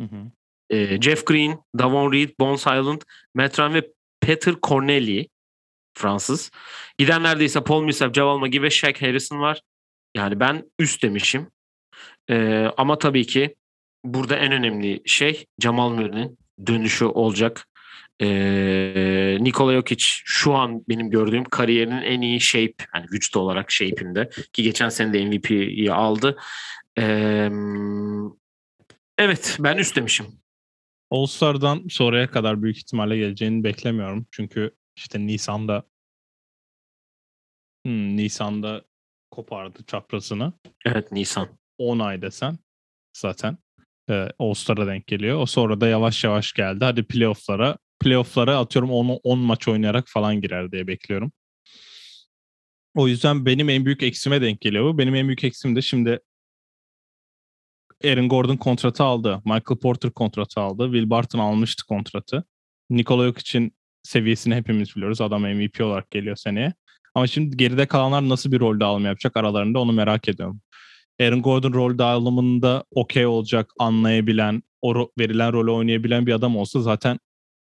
Hı hı. Ee, Jeff Green, Davon Reed, Bones Highland, Matt Ryan ve Peter Corneli Fransız. Gidenlerde ise Paul Millsap, Javal McGee ve Shaq Harrison var. Yani ben üst demişim. Ee, ama tabii ki burada en önemli şey Jamal Murray'nin dönüşü olacak. Ee, Nikola Jokic şu an benim gördüğüm kariyerinin en iyi shape, yani vücut olarak shape'inde ki geçen sene de MVP'yi aldı. Ee, evet ben üst demişim. All-Star'dan sonraya kadar büyük ihtimalle geleceğini beklemiyorum. Çünkü işte Nisan'da Hmm, Nisan'da kopardı çaprazını. Evet Nisan. 10 ay desen. zaten. Ee, All-Star'a denk geliyor. O sonra da yavaş yavaş geldi. Hadi playoff'lara. Playoff'lara atıyorum 10, 10 maç oynayarak falan girer diye bekliyorum. O yüzden benim en büyük eksime denk geliyor bu. Benim en büyük eksim de şimdi Aaron Gordon kontratı aldı. Michael Porter kontratı aldı. Will Barton almıştı kontratı. Nikola için seviyesini hepimiz biliyoruz. Adam MVP olarak geliyor seneye. Ama şimdi geride kalanlar nasıl bir rol dağılımı yapacak aralarında onu merak ediyorum. Aaron Gordon rol dağılımında okey olacak, anlayabilen, o verilen rolü oynayabilen bir adam olsa zaten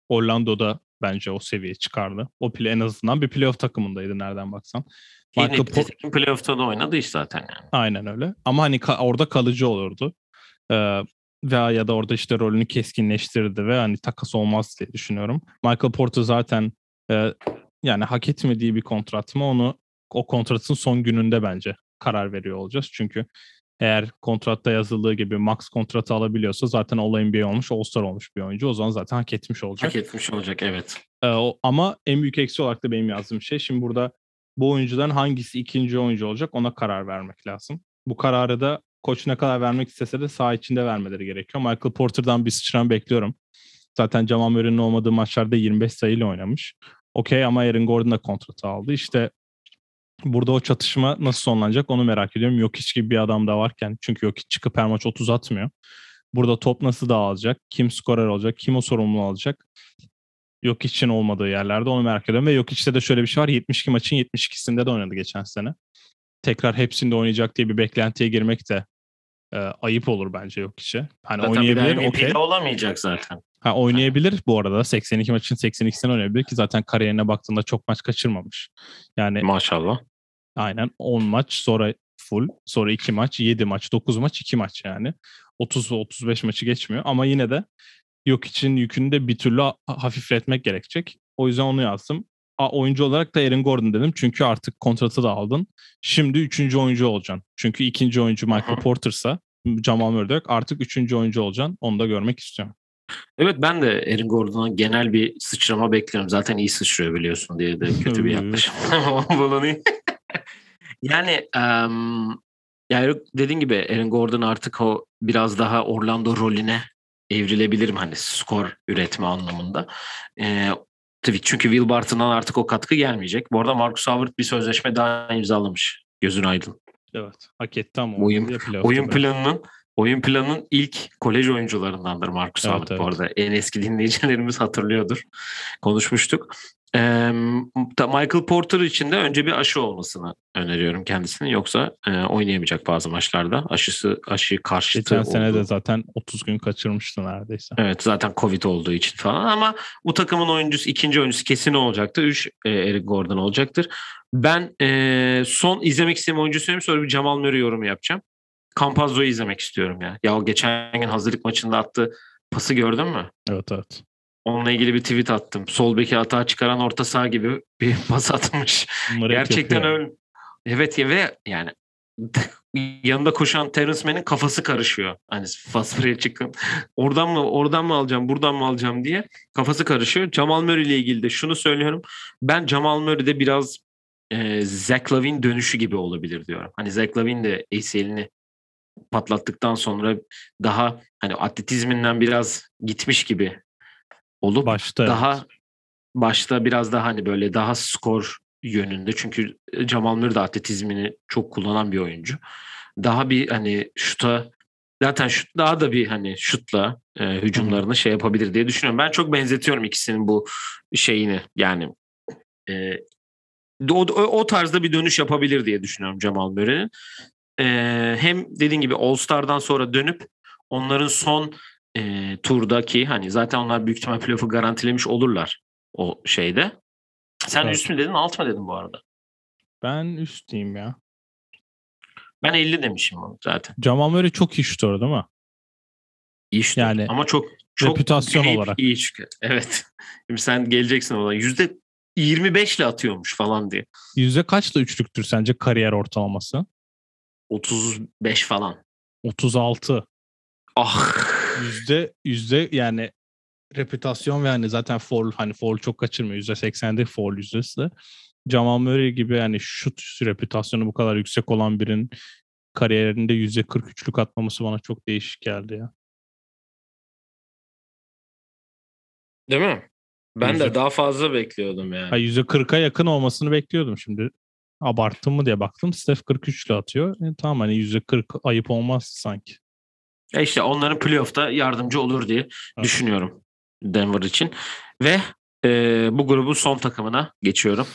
Orlando'da bence o seviye çıkardı. O play, en azından bir playoff takımındaydı nereden baksan. Michael Michael Po- Porter playoff'ta da oynadı iş zaten yani. Aynen öyle. Ama hani ka- orada kalıcı olurdu. Ee, veya ya da orada işte rolünü keskinleştirdi ve hani takas olmaz diye düşünüyorum. Michael Porter zaten e, yani hak etmediği bir kontrat mı onu o kontratın son gününde bence karar veriyor olacağız. Çünkü eğer kontratta yazıldığı gibi max kontratı alabiliyorsa zaten All NBA olmuş, All Star olmuş bir oyuncu. O zaman zaten hak etmiş olacak. Hak etmiş olacak evet. Ee, o, ama en büyük eksi olarak da benim yazdığım şey şimdi burada bu oyuncudan hangisi ikinci oyuncu olacak ona karar vermek lazım. Bu kararı da koç ne kadar vermek istese de saha içinde vermeleri gerekiyor. Michael Porter'dan bir sıçran bekliyorum. Zaten Jamal Murray'nin olmadığı maçlarda 25 sayıyla oynamış. Okey ama Aaron Gordon da kontratı aldı. İşte burada o çatışma nasıl sonlanacak onu merak ediyorum. Yok hiç gibi bir adam da varken çünkü yok hiç çıkıp her maç 30 atmıyor. Burada top nasıl dağılacak? Kim skorer olacak? Kim o sorumluluğu alacak? Yok için olmadığı yerlerde onu merak ediyorum. Ve yok işte de şöyle bir şey var. 72 maçın 72'sinde de oynadı geçen sene. Tekrar hepsinde oynayacak diye bir beklentiye girmek de e, ayıp olur bence yok işe. Hani Zaten oynayabilir. MVP'de olamayacak zaten. Ha, oynayabilir bu arada. 82 maçın 82'sini oynayabilir ki zaten kariyerine baktığında çok maç kaçırmamış. Yani Maşallah. Aynen 10 maç sonra full. Sonra 2 maç, 7 maç, 9 maç, 2 maç yani. 30-35 maçı geçmiyor ama yine de yok için yükünü de bir türlü ha- hafifletmek gerekecek. O yüzden onu yazdım. A, oyuncu olarak da Aaron Gordon dedim. Çünkü artık kontratı da aldın. Şimdi üçüncü oyuncu olacaksın. Çünkü ikinci oyuncu Michael. Porter'sa Jamal Murray. Artık üçüncü oyuncu olacaksın. Onu da görmek istiyorum. Evet ben de Aaron Gordon'a genel bir sıçrama bekliyorum. Zaten iyi sıçrıyor biliyorsun diye de kötü bir yaklaşım. Bulunayım. Yani em, yani dediğin gibi Aaron Gordon artık o biraz daha Orlando rolüne evrilebilir mi hani skor üretme anlamında. Ee, tabii çünkü Will Barton'dan artık o katkı gelmeyecek. Bu arada Marcus Howard bir sözleşme daha imzalamış. Gözün aydın. Evet. Hak etti ama. Oyun- Oyun planının oyun planının ilk kolej oyuncularındandır Marcus Evet, Howard evet. bu arada. En eski dinleyicilerimiz hatırlıyordur. Konuşmuştuk. Da Michael Porter için de önce bir aşı olmasını öneriyorum kendisinin. Yoksa e, oynayamayacak bazı maçlarda. Aşısı aşı karşıtı Geçen sene de zaten 30 gün kaçırmıştı neredeyse. Evet zaten Covid olduğu için falan ama bu takımın oyuncusu ikinci oyuncusu kesin olacaktır. Üç e, Eric Gordon olacaktır. Ben e, son izlemek istediğim oyuncu söyleyeyim sonra bir Jamal Murray yorumu yapacağım. Campazzo'yu izlemek istiyorum ya. Ya o geçen gün hazırlık maçında attığı pası gördün mü? Evet evet. Onunla ilgili bir tweet attım. Sol beki hata çıkaran orta saha gibi bir pas atmış. Hep Gerçekten öyle. Evet ya ve yani yanında koşan Terence Mann'in kafası karışıyor. Hani fast break çıkın. Oradan mı oradan mı alacağım buradan mı alacağım diye kafası karışıyor. Jamal Murray ile ilgili de şunu söylüyorum. Ben Jamal Murray'de biraz e, Zach Lavin dönüşü gibi olabilir diyorum. Hani Zach Lavin de ACL'ini patlattıktan sonra daha hani atletizminden biraz gitmiş gibi olup Başta daha evet. başta biraz daha hani böyle daha skor yönünde çünkü Jamal Murray de atletizmini çok kullanan bir oyuncu. Daha bir hani şuta zaten şut daha da bir hani şutla e, hücumlarını şey yapabilir diye düşünüyorum. Ben çok benzetiyorum ikisinin bu şeyini yani e, o, o, o tarzda bir dönüş yapabilir diye düşünüyorum Jamal Murray'nin. E, hem dediğin gibi All Star'dan sonra dönüp onların son e, turdaki hani zaten onlar büyük ihtimal playoff'u garantilemiş olurlar o şeyde. Sen Evet. üst mü dedin alt mı dedin bu arada? Ben üst diyeyim ya. Ben 50 demişim onu zaten. Jamal Murray çok iyi şutör değil mi? İyi şut. Yani ama çok çok reputasyon olarak. iyi şut. Evet. Şimdi sen geleceksin ona. Yüzde 25 ile atıyormuş falan diye. Yüzde kaçla üçlüktür sence kariyer ortalaması? 35 falan. 36. Ah. Yüzde yüzde yani reputasyon ve hani zaten foul hani foul çok kaçırmıyor. Yüzde 80'de foul yüzdesi. Jamal Murray gibi yani şut reputasyonu bu kadar yüksek olan birinin kariyerinde %43'lük atmaması bana çok değişik geldi ya. Değil mi? Ben Yüzde- de daha fazla bekliyordum yani. Ha, %40'a yakın olmasını bekliyordum şimdi. Abarttım mı diye baktım. Steph 43'lü atıyor. E, tamam hani %40 ayıp olmaz sanki. Ya işte onların playoff'ta yardımcı olur diye Evet. düşünüyorum Denver için. Ve e, bu grubun son takımına geçiyorum.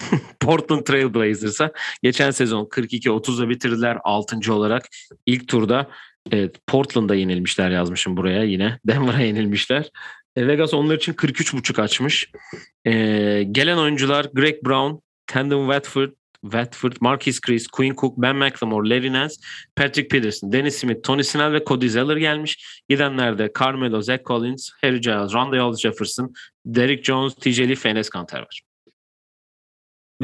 Portland Trail Blazers'a geçen sezon 42-30'da bitirdiler 6. olarak. ilk turda e, Portland'a yenilmişler yazmışım buraya yine. Denver'a yenilmişler. E, Vegas onlar için 43.5 açmış. E, gelen oyuncular Greg Brown, Tandem Watford, Watford, Marquis Chris, Quinn Cook, Ben McLemore, Larry Nance, Patrick Peterson, Dennis Smith, Tony Snell ve Cody Zeller gelmiş. Gidenlerde Carmelo, Zach Collins, Harry Giles, Rondale Jefferson, Derrick Jones, TJ Leaf, Enes Kanter var.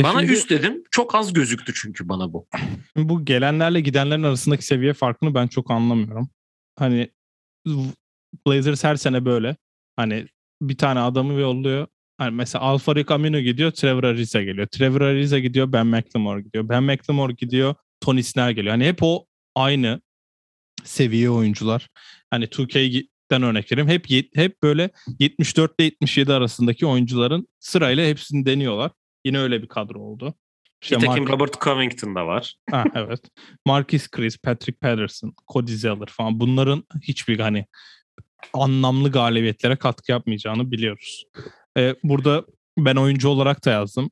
E Bana şimdi- üst dedim. Çok az gözüktü çünkü bana bu. Bu gelenlerle gidenlerin arasındaki seviye farkını ben çok anlamıyorum. Hani Blazers her sene böyle. Hani bir tane adamı yolluyor. Hani mesela Alfarik Amino gidiyor, Trevor Ariza geliyor. Trevor Ariza gidiyor, Ben McLemore gidiyor. Ben McLemore gidiyor, Tony Snell geliyor. Hani hep o aynı seviye oyuncular. Hani 2K'den örnek vereyim. Hep hep böyle 74 ile 77 arasındaki oyuncuların sırayla hepsini deniyorlar. Yine öyle bir kadro oldu. İşte Nitekim Mark- Robert Covington da var. Ha, evet. Marquis Chris, Patrick Patterson, Cody Zeller falan bunların hiçbir hani anlamlı galibiyetlere katkı yapmayacağını biliyoruz. Ee, burada ben oyuncu olarak da yazdım.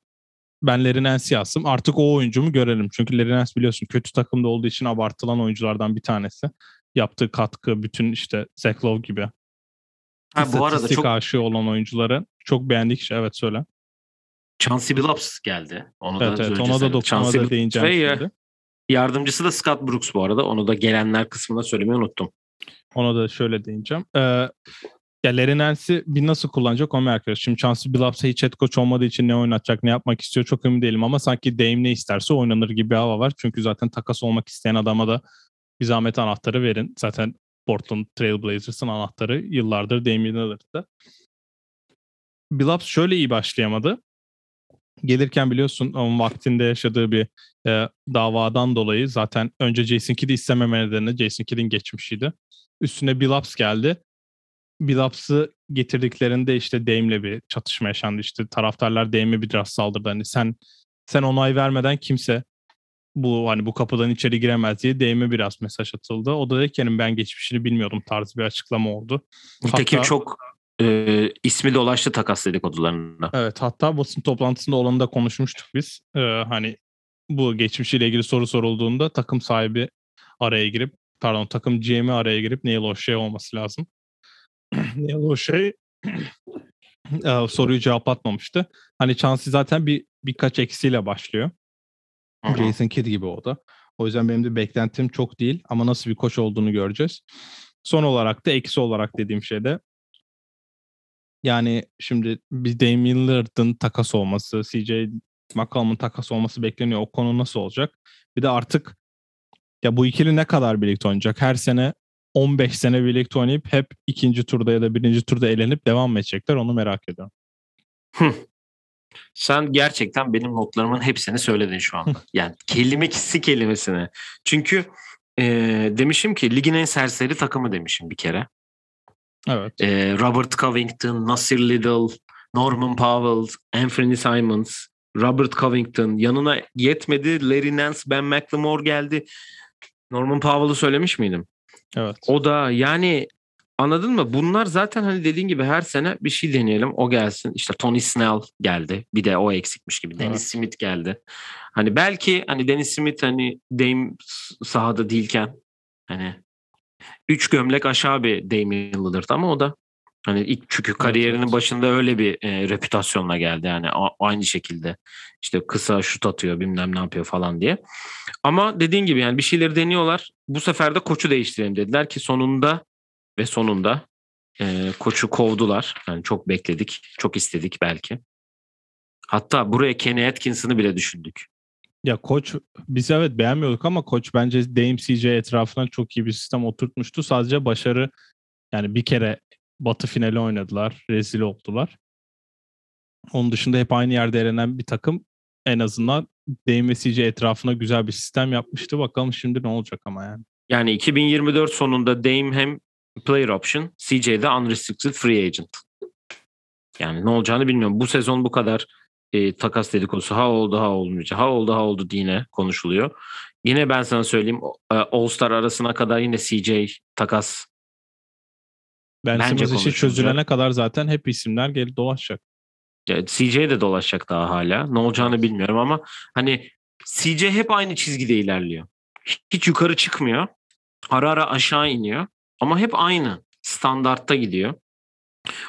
Ben Nance yazdım. Artık o oyuncumu görelim. Çünkü Nance biliyorsun kötü takımda olduğu için abartılan oyunculardan bir tanesi. Yaptığı katkı bütün işte Zach Lowe gibi Ha, bu arada çok aşığı olan oyuncuları çok beğendik kişi. Evet söyle. Chauncey Billups geldi. Onu Evet da evet ona da Chauncey da değineceğim ve ya- şimdi. Yardımcısı da Scott Brooks bu arada. Onu da gelenler kısmında söylemeyi unuttum. Ona da şöyle değineceğim. Ee, ya Nance'i bir nasıl kullanacak onu merak. Şimdi Chauncey Billups'a hiç head coach olmadığı için ne oynatacak, ne yapmak istiyor çok emin değilim. Ama sanki Dame ne isterse oynanır gibi bir hava var. Çünkü zaten takas olmak isteyen adama da bir zahmet anahtarı verin. Zaten Portland Trail Blazers'ın anahtarı yıllardır Damian Lillard'da. Billups şöyle iyi başlayamadı. Gelirken biliyorsun onun vaktinde yaşadığı bir e, davadan dolayı zaten önce Jason Kidd'i istememe nedeni Jason Kidd'in geçmişiydi. Üstüne Billups geldi. Billups'ı getirdiklerinde işte Dame'le bir çatışma yaşandı. İşte taraftarlar Dame'e biraz saldırdı. Hani sen sen onay vermeden kimse bu hani bu kapıdan içeri giremez diye Dame'e biraz mesaj atıldı. O da dedi ki "Yani ben geçmişini bilmiyordum tarzı bir açıklama oldu. Nitekim Hatta- çok e, ismi dolaştı takas dedikodularında. Evet hatta basın toplantısında olanı da konuşmuştuk biz. Ee, hani bu geçmişiyle ilgili soru sorulduğunda takım sahibi araya girip pardon takım GM'i araya girip Neil O'Shea olması lazım. Neil O'Shea e, soruyu cevaplatmamıştı. Hani Chauncey zaten bir birkaç eksiyle başlıyor. Hı. Jason Kidd gibi o da. O yüzden benim de beklentim çok değil ama nasıl bir koç olduğunu göreceğiz. Son olarak da eksi olarak dediğim şey de yani şimdi bir Damian Lillard'ın takas olması, CJ McCollum'un takas olması bekleniyor. O konu nasıl olacak? Bir de artık ya bu ikili ne kadar birlikte oynayacak? Her sene 15 sene birlikte oynayıp hep ikinci turda ya da birinci turda elenip devam mı edecekler? Onu merak ediyorum. Sen gerçekten benim notlarımın hepsini söyledin şu anda. Yani kelimesi kelimesine. Çünkü e, demişim ki ligin en serseri takımı demişim bir kere. Evet. E, Robert Covington, Nasir Little, Norman Powell, Anthony Simons, Robert Covington. Yanına yetmedi. Larry Nance, Ben McLemore geldi. Norman Powell'ı söylemiş miydim? Evet. O da yani anladın mı? Bunlar zaten hani dediğin gibi her sene bir şey deneyelim. O gelsin. İşte Tony Snell geldi. Bir de o eksikmiş gibi. Dennis Evet. Smith geldi. Hani belki hani Dennis Smith hani Dame sahada değilken hani üç gömlek aşağı bir Damian Lillard ama o da hani ilk çünkü kariyerinin evet. başında öyle bir e, reputasyonla geldi yani A- aynı şekilde işte kısa şut atıyor bilmem ne yapıyor falan diye. Ama dediğin gibi yani bir şeyleri deniyorlar. Bu sefer de koçu değiştirelim dediler ki sonunda ve sonunda e, koçu kovdular. Yani çok bekledik, çok istedik belki. Hatta buraya Kenny Atkinson'ı bile düşündük. Ya koç biz evet beğenmiyorduk ama koç bence Dame CJ etrafına çok iyi bir sistem oturtmuştu. Sadece başarı yani bir kere batı finali oynadılar. Rezil oldular. Onun dışında hep aynı yerde elenen bir takım en azından CJ etrafına güzel bir sistem yapmıştı. Bakalım şimdi ne olacak ama yani. Yani 2024 sonunda Dame hem player option, CJ de unrestricted free agent. Yani ne olacağını bilmiyorum. Bu sezon bu kadar e, takas dedikodusu ha oldu ha olmayacak. Ha oldu ha oldu yine konuşuluyor. Yine ben sana söyleyeyim e, All-Star arasına kadar yine CJ takas Ben Bence Simmons işi çözülene kadar zaten hep isimler gelip dolaşacak. Ya CJ de dolaşacak daha hala. Ne olacağını bilmiyorum ama hani CJ hep aynı çizgide ilerliyor. Hiç yukarı çıkmıyor. Ara ara aşağı iniyor. Ama hep aynı standartta gidiyor.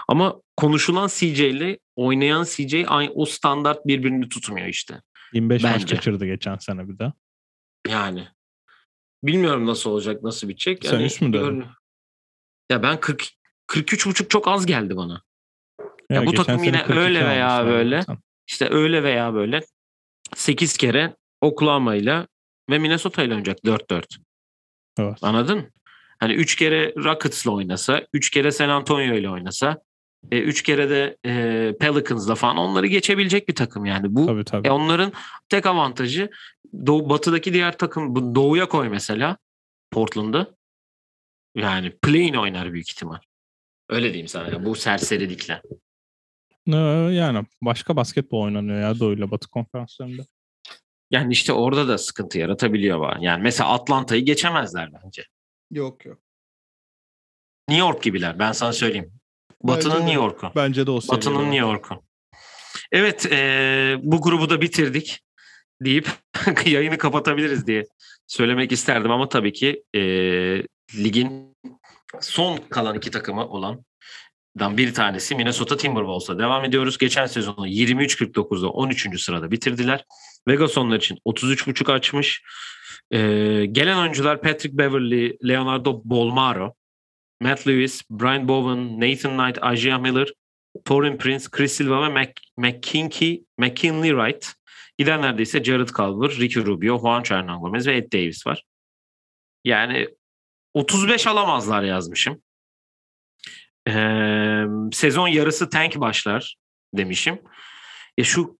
Ama konuşulan CJ ile oynayan CJ aynı o standart birbirini tutmuyor işte. 25 maç Bence. kaçırdı geçen sene bir de. Yani. Bilmiyorum nasıl olacak, nasıl bitecek. Sen Yani üst mü dedin? Ya ben 40 43,5 çok az geldi bana. Ya bu geçen takım yine 42 öyle veya böyle. zaten. İşte öyle veya böyle 8 kere Oklahoma ile ve Minnesota ile oynayacak 4-4. Evet. Anladın? Hani 3 kere Rockets'la oynasa, 3 kere San Antonio ile oynasa, 3 kere de e, Pelicans'la falan onları geçebilecek bir takım yani. Bu Tabii tabii. e, onların tek avantajı Doğu, batıdaki diğer takım bu doğuya koy mesela Portland'ı. Yani play-in oynar büyük ihtimal. Öyle diyeyim sana ya, bu serserilikle. Ee, Yani başka basketbol oynanıyor ya Doğu'yla Batı konferanslarında. Yani işte orada da sıkıntı yaratabiliyor var. Yani mesela Atlanta'yı geçemezler bence. Yok yok. New York gibiler ben sana söyleyeyim. Batı'nın. New York'u. Bence de o. Batı'nın New York'u. Evet eee, bu grubu da bitirdik deyip yayını kapatabiliriz diye söylemek isterdim ama tabii ki eee, ligin son kalan iki takımı olan bir tanesi Minnesota Timberwolves'a devam ediyoruz. Geçen sezonu 23-49'da 13. sırada bitirdiler. Vegas onlar için 33.5 açmış. Eee, gelen oyuncular Patrick Beverly, Leonardo Bolmaro, Matt Lewis, Brian Bowen, Nathan Knight, Isaiah Miller, Torin Prince, Chris Silva ve Mac, McKinkey, McKinley Wright. Gidenlerde ise Jared Culver, Ricky Rubio, Juan Hernan Gomez ve Ed Davis var. Yani 35 alamazlar yazmışım. Ee, sezon yarısı tank başlar demişim. Ya şu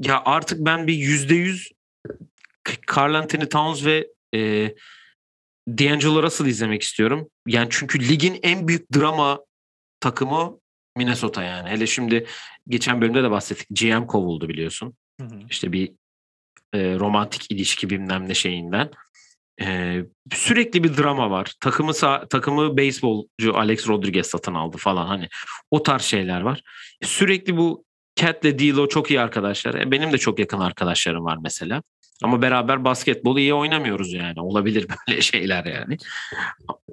ya artık ben bir yüzde yüz Carl Anthony Towns ve e, D'Angelo Russell izlemek istiyorum. Yani çünkü ligin en büyük drama takımı Minnesota yani. Hele şimdi geçen bölümde de bahsettik. GM kovuldu biliyorsun. Hı hı. İşte bir e, romantik ilişki bilmem ne şeyinden. E, sürekli bir drama var. Takımı takımı beyzbolcu Alex Rodriguez satın aldı falan hani o tarz şeyler var. Sürekli bu Cat'le D'Lo çok iyi arkadaşlar. E, benim de çok yakın arkadaşlarım var mesela. Ama beraber basketbolu iyi oynamıyoruz yani. Olabilir böyle şeyler yani.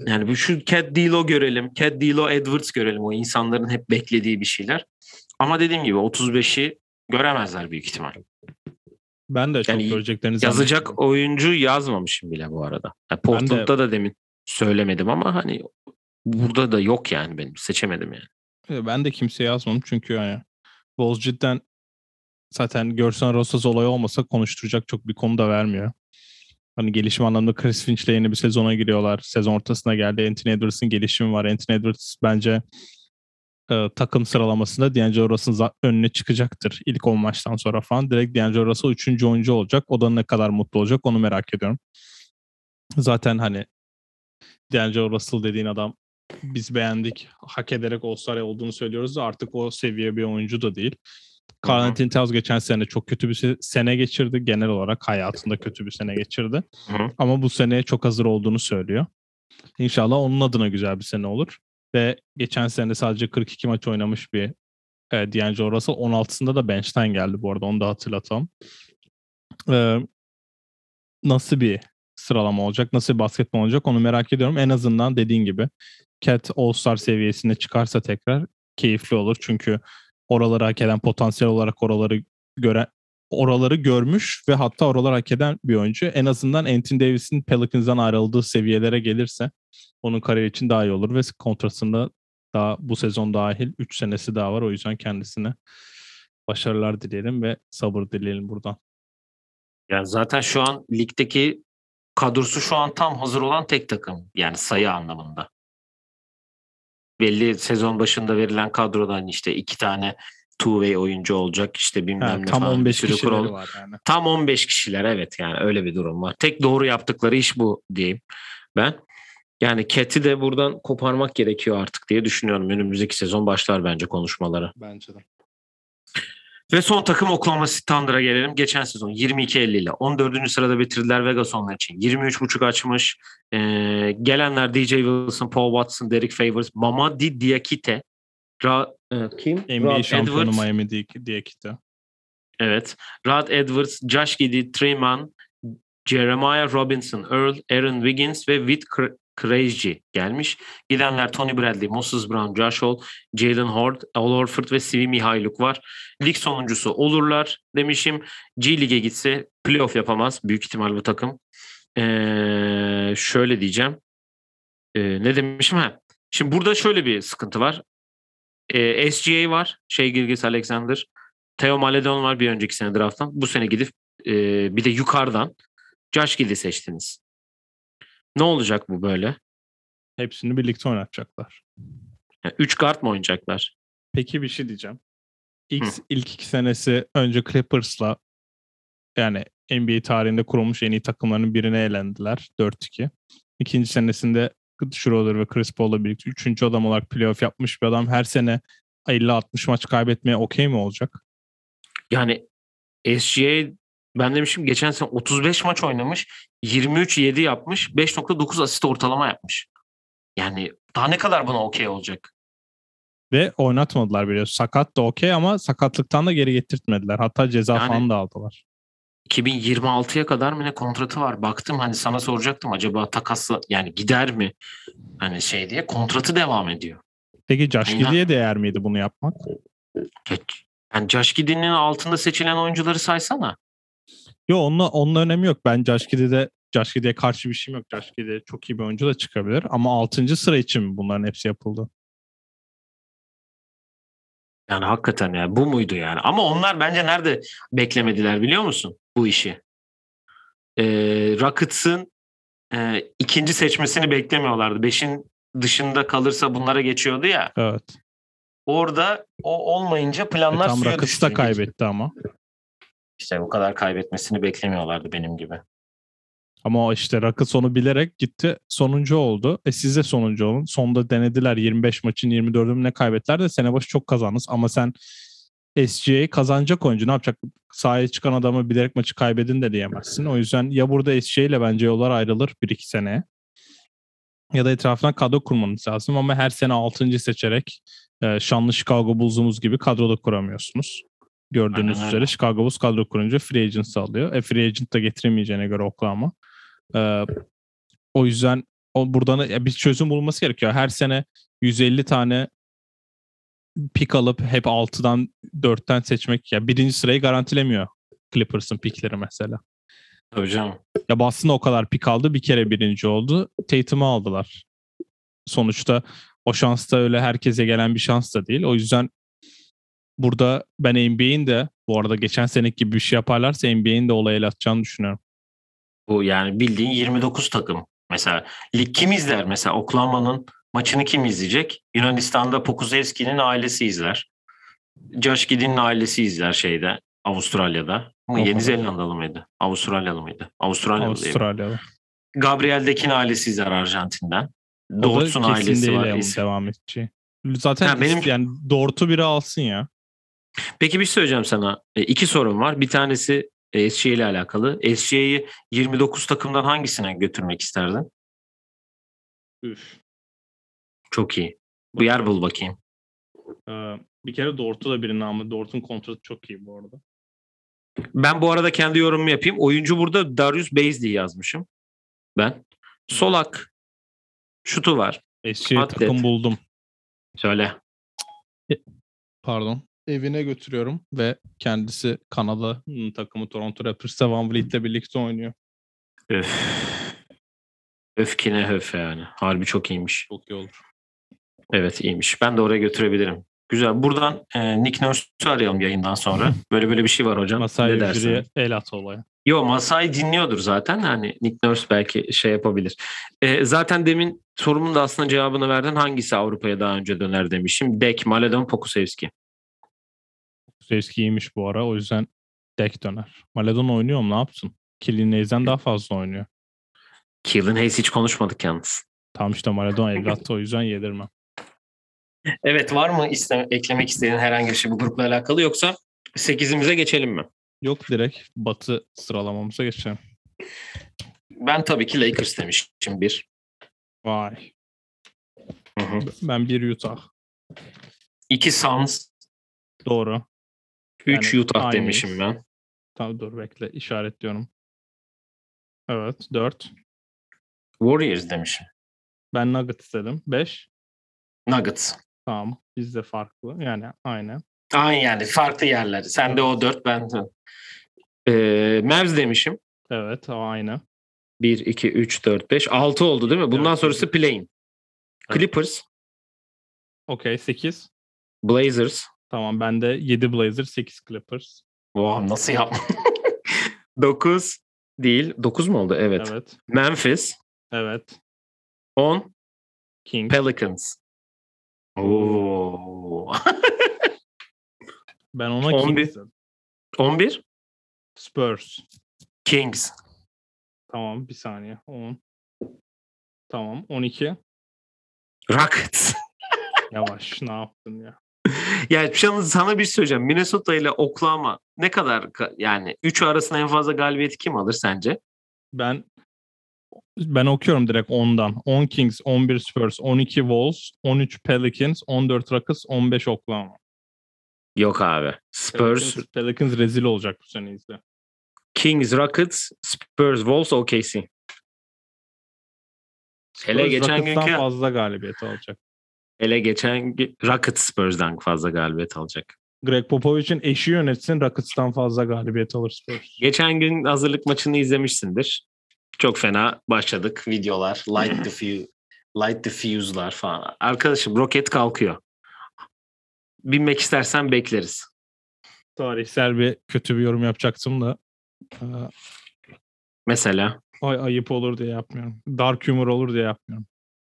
Yani bu şu Cat D'Lo görelim. Cat D'Lo Edwards görelim. O insanların hep beklediği bir şeyler. Ama dediğim gibi 35'i göremezler büyük ihtimal. Ben de çok Yani göreceklerini Yazacak oyuncu yazmamışım bile bu arada. Yani Portland'da da demin söylemedim ama hani burada da yok yani benim. Seçemedim yani. E, Ben de kimseye yazmadım çünkü yani Wolves cidden zaten görsen Rosas olayı olmasa konuşturacak çok bir konu da vermiyor. Hani gelişim anlamında Chris Finch'le yeni bir sezona giriyorlar. Sezon ortasına geldi. Anthony Edwards'ın gelişimi var. Anthony Edwards bence e, takım sıralamasında D'Angelo Russell'ın önüne çıkacaktır. İlk 10 maçtan sonra falan. Direkt D'Angelo Russell 3. oyuncu olacak. O da ne kadar mutlu olacak onu merak ediyorum. Zaten hani D'Angelo Russell dediğin adam biz beğendik. Hak ederek All-Star olduğunu söylüyoruz da artık o seviye bir oyuncu da değil. Carl. Anthony Towns geçen sene çok kötü bir se- sene geçirdi. Genel olarak hayatında kötü bir sene geçirdi. Hı hı. Ama bu seneye çok hazır olduğunu söylüyor. İnşallah onun adına güzel bir sene olur. Ve geçen sene sadece 42 maç oynamış bir e, D'Angelo Russell. 16'sında da bench'ten geldi bu arada. Onu da hatırlatalım. E, nasıl bir sıralama olacak? Nasıl bir basketbol olacak? Onu merak ediyorum. En azından dediğin gibi Cat All-Star seviyesine çıkarsa tekrar keyifli olur. Çünkü oraları hak eden potansiyel olarak oraları gören oraları görmüş ve hatta oraları hak eden bir oyuncu. En azından Anthony Davis'in Pelicans'dan ayrıldığı seviyelere gelirse onun kariyer için daha iyi olur ve kontratında daha bu sezon dahil 3 senesi daha var. O yüzden kendisine başarılar dileyelim ve sabır dileyelim buradan. Yani zaten şu an ligdeki kadrosu şu an tam hazır olan tek takım. Yani sayı anlamında. Belli sezon başında verilen kadrodan işte iki tane two-way oyuncu olacak işte bilmem Ha, ne tam falan. bir 15 sürü kişileri kural. var yani. Tam 15 kişiler evet yani öyle bir durum var. Tek doğru yaptıkları iş bu diyeyim ben. Yani Cat'i de buradan koparmak gerekiyor artık diye düşünüyorum. Önümüzdeki sezon başlar bence konuşmalara. Bence de. Ve son takım Oklahoma City Thunder'a gelelim. Geçen sezon 22-50 ile 14. sırada bitirdiler Vegas onlar için. 23.5 açmış. Ee, gelenler DJ Wilson, Paul Watson, Derek Favors, Mamadi Diakite, Ra, e, kim? NBA Rod şampiyonu Edwards. Miami kitle. Evet. Rod Edwards, Josh Giddey, Treman, Jeremiah Robinson, Earl, Aaron Wiggins ve Whit Krejci gelmiş. Gidenler Tony Bradley, Moses Brown, Josh Hall, Jalen Hort, Al Horford ve Svi Mihailuk var. Lig sonuncusu olurlar demişim. G Lig'e gitse playoff yapamaz. Büyük ihtimal bu takım. Ee, şöyle diyeceğim. Ee, ne demişim? Ha. Şimdi burada şöyle bir sıkıntı var. Ee, SGA var. Şey Gilgis Alexander. Theo Maledon var bir önceki sene drafttan. Bu sene gidip e, bir de yukarıdan Josh Giddey seçtiniz. Ne olacak bu böyle? Hepsini birlikte oynatacaklar. Yani üç guard mı oynayacaklar? Peki bir şey diyeceğim. İlk, Hı. ilk iki senesi önce Clippers'la yani NBA tarihinde kurulmuş en iyi takımların birine elendiler. 4-2. İkinci senesinde Schroeder ve Chris Paul'la birlikte üçüncü adam olarak playoff yapmış bir adam her sene 50-60 maç kaybetmeye okey mi olacak? Yani SGA ben demişim geçen sene 35 maç oynamış. 23-7 yapmış. 5.9 asist ortalama yapmış. Yani daha ne kadar buna okey olacak? Ve oynatmadılar biliyorsun. Sakat da okey ama sakatlıktan da geri getirtmediler. Hatta ceza Yani- falan da aldılar. 2026'ya kadar mı ne kontratı var? Baktım hani sana soracaktım acaba takasla yani gider mi? Hani şey diye kontratı devam ediyor. Peki Josh. Giddey'e değer miydi bunu yapmak? Yani Josh Giddey'nin altında seçilen oyuncuları saysana. Yok onunla, onunla önemi yok. Ben Josh Giddey'e karşı bir şeyim yok. Giddey çok iyi bir oyuncu da çıkabilir. Ama 6. sıra için bunların hepsi yapıldı? Yani hakikaten ya bu muydu yani? Ama onlar bence nerede beklemediler biliyor musun bu işi? Ee, Rockets'ın e, ikinci seçmesini beklemiyorlardı. Beşin dışında kalırsa bunlara geçiyordu ya. Evet. Orada o olmayınca E, planlar tam suya düştü. da kaybetti ama. İşte bu kadar kaybetmesini beklemiyorlardı benim gibi. Ama o işte Rockets onu bilerek gitti. Sonuncu oldu. E siz de sonuncu olun. Sonda denediler 25 maçın 24'ünü ne kaybettiler de sene başı çok kazandınız. Ama sen SGA'yı kazanacak oyuncu ne yapacak? Sahaya çıkan adamı bilerek maçı kaybedin de diyemezsin. O yüzden ya burada SGA ile bence yollar ayrılır 1-2 seneye. Ya da etrafına kadro kurmanız lazım ama her sene 6. seçerek e, şanlı Chicago Bulls'umuz gibi kadroda kuramıyorsunuz. Gördüğünüz Aynen üzere Chicago Bulls kadro kurunca free agent alıyor. E free agent da getiremeyeceğine göre Oklahoma. Ee, o yüzden o buradan ya bir çözüm bulunması gerekiyor. Her sene 150 tane pik alıp hep 6'dan 4'ten seçmek ya birinci sırayı garantilemiyor Clippers'ın pikleri mesela. Tabii canım. Ya Boston o kadar pik aldı bir kere birinci oldu. Tatum'u aldılar. Sonuçta o şans da öyle herkese gelen bir şans da değil. O yüzden burada ben NBA'in de bu arada geçen seneki gibi bir şey yaparlarsa NBA'in de olaya el atacağını düşünüyorum. Bu yani bildiğin 29 takım. Mesela lig kim izler? Mesela Oklahoma'nın maçını kim izleyecek? Yunanistan'da Pokusevski'nin ailesi izler. Josh Giddey'nin ailesi izler şeyde Avustralya'da. Mı? Yeni Zelandalı mıydı? Avustralyalı mıydı? Avustralyalı? Avustralya'da. Gabriel Dekin ailesi izler Arjantin'den. Dort'un ailesi var. devam edeceği. Zaten Ha, benim- yani Dort'u biri alsın ya. Peki bir şey söyleyeceğim sana. E, iki sorum var. Bir tanesi e, SGA ile alakalı. SGA'yı 29 takımdan hangisine götürmek isterdin? Üf. Çok iyi. Bu yer bul bakayım. Ee, bir kere Dort'u da birinin ama Dort'un kontratı çok iyi bu arada. Ben bu arada kendi yorumumu yapayım. Oyuncu burada Darius Baisley yazmışım. Ben. Solak. Şutu var. Atlet. takım buldum. Söyle. Pardon. Evine götürüyorum ve kendisi Kanada'nın takımı Toronto Raptors'ta Van Vliet'le birlikte oynuyor. Öf. Öfkine höf yani. Harbi çok iyiymiş. Çok iyi olur. Evet iyiymiş. Ben de oraya götürebilirim. Güzel. Buradan e, Nick Nurse'u arayalım yayından sonra. Böyle böyle bir şey var hocam. Masai ne dersin? El at olaya. Yo Masai dinliyordur zaten. Hani Nick Nurse belki şey yapabilir. E, zaten demin sorumun da aslında cevabını verdin. Hangisi Avrupa'ya daha önce döner demişim. Dek, Maledon, Pokusevski. Dostoyevski iyiymiş bu ara. O yüzden dek döner. Maledon oynuyor mu? Ne yapsın? Killian Hayes'den daha fazla oynuyor. Killian Hayes hiç konuşmadık yalnız. Tam işte Maledon evlattı o yüzden yedirmem. Evet var mı iste- eklemek istediğin herhangi bir şey bu grupla alakalı yoksa 8'imize geçelim mi? Yok direkt batı sıralamamıza geçelim. Ben tabii ki Lakers demişim bir. Vay. Hı hı. Ben bir Utah. İki Suns, Doğru. 3 Yani Utah aynıyız. demişim ben. Tamam dur bekle işaretliyorum. Evet 4. Warriors demişim. Ben Nuggets dedim. 5. Nuggets. Tamam. Bizde farklı. Yani aynı. Aynı yani farklı yerler. Sen de o 4 ben de. Ee, Mavs demişim. Evet o aynı. 1, 2, 3, 4, 5, 6 oldu değil mi? Bundan Evet. sonrası playing. Evet. Clippers, Okey 8. Blazers. Tamam ben de 7 Blazers 8 Clippers. Wow, nasıl yapma? 9 değil. 9 mu oldu? Evet. Evet. Memphis. Evet. 10 Kings. Pelicans. Oo. Ben ona 11. Kings dedim. 11 Spurs. Kings. Tamam bir saniye. 10. Tamam 12. Rockets. Yavaş ne yaptın ya? Ya şu an sana bir şey söyleyeceğim. Minnesota ile Oklahoma ne kadar ka- yani 3 arasında en fazla galibiyeti kim alır sence? Ben ben okuyorum direkt 10'dan. 10 Kings, 11 Spurs, 12 Wolves, 13 Pelicans, 14 Rockets, 15 Oklahoma. Yok abi. Spurs, Pelicans, Pelicans rezil olacak bu sene izle. Kings, Rockets, Spurs, Wolves, OKC. Hele geçen günkü- fazla galibiyet alacak. Hele geçen gün Rockets Spurs'dan fazla galibiyet alacak. Greg Popovich'in eşi yönetsin Rockets'tan fazla galibiyet alır Spurs. Geçen gün hazırlık maçını izlemişsindir. Çok fena başladık. Videolar, light the fuse, light the fuse'lar falan. Arkadaşım roket kalkıyor. Binmek istersen bekleriz. Tarihsel bir kötü bir yorum yapacaktım da Mesela. ay ayıp olur diye yapmıyorum. Dark humor olur diye yapmıyorum.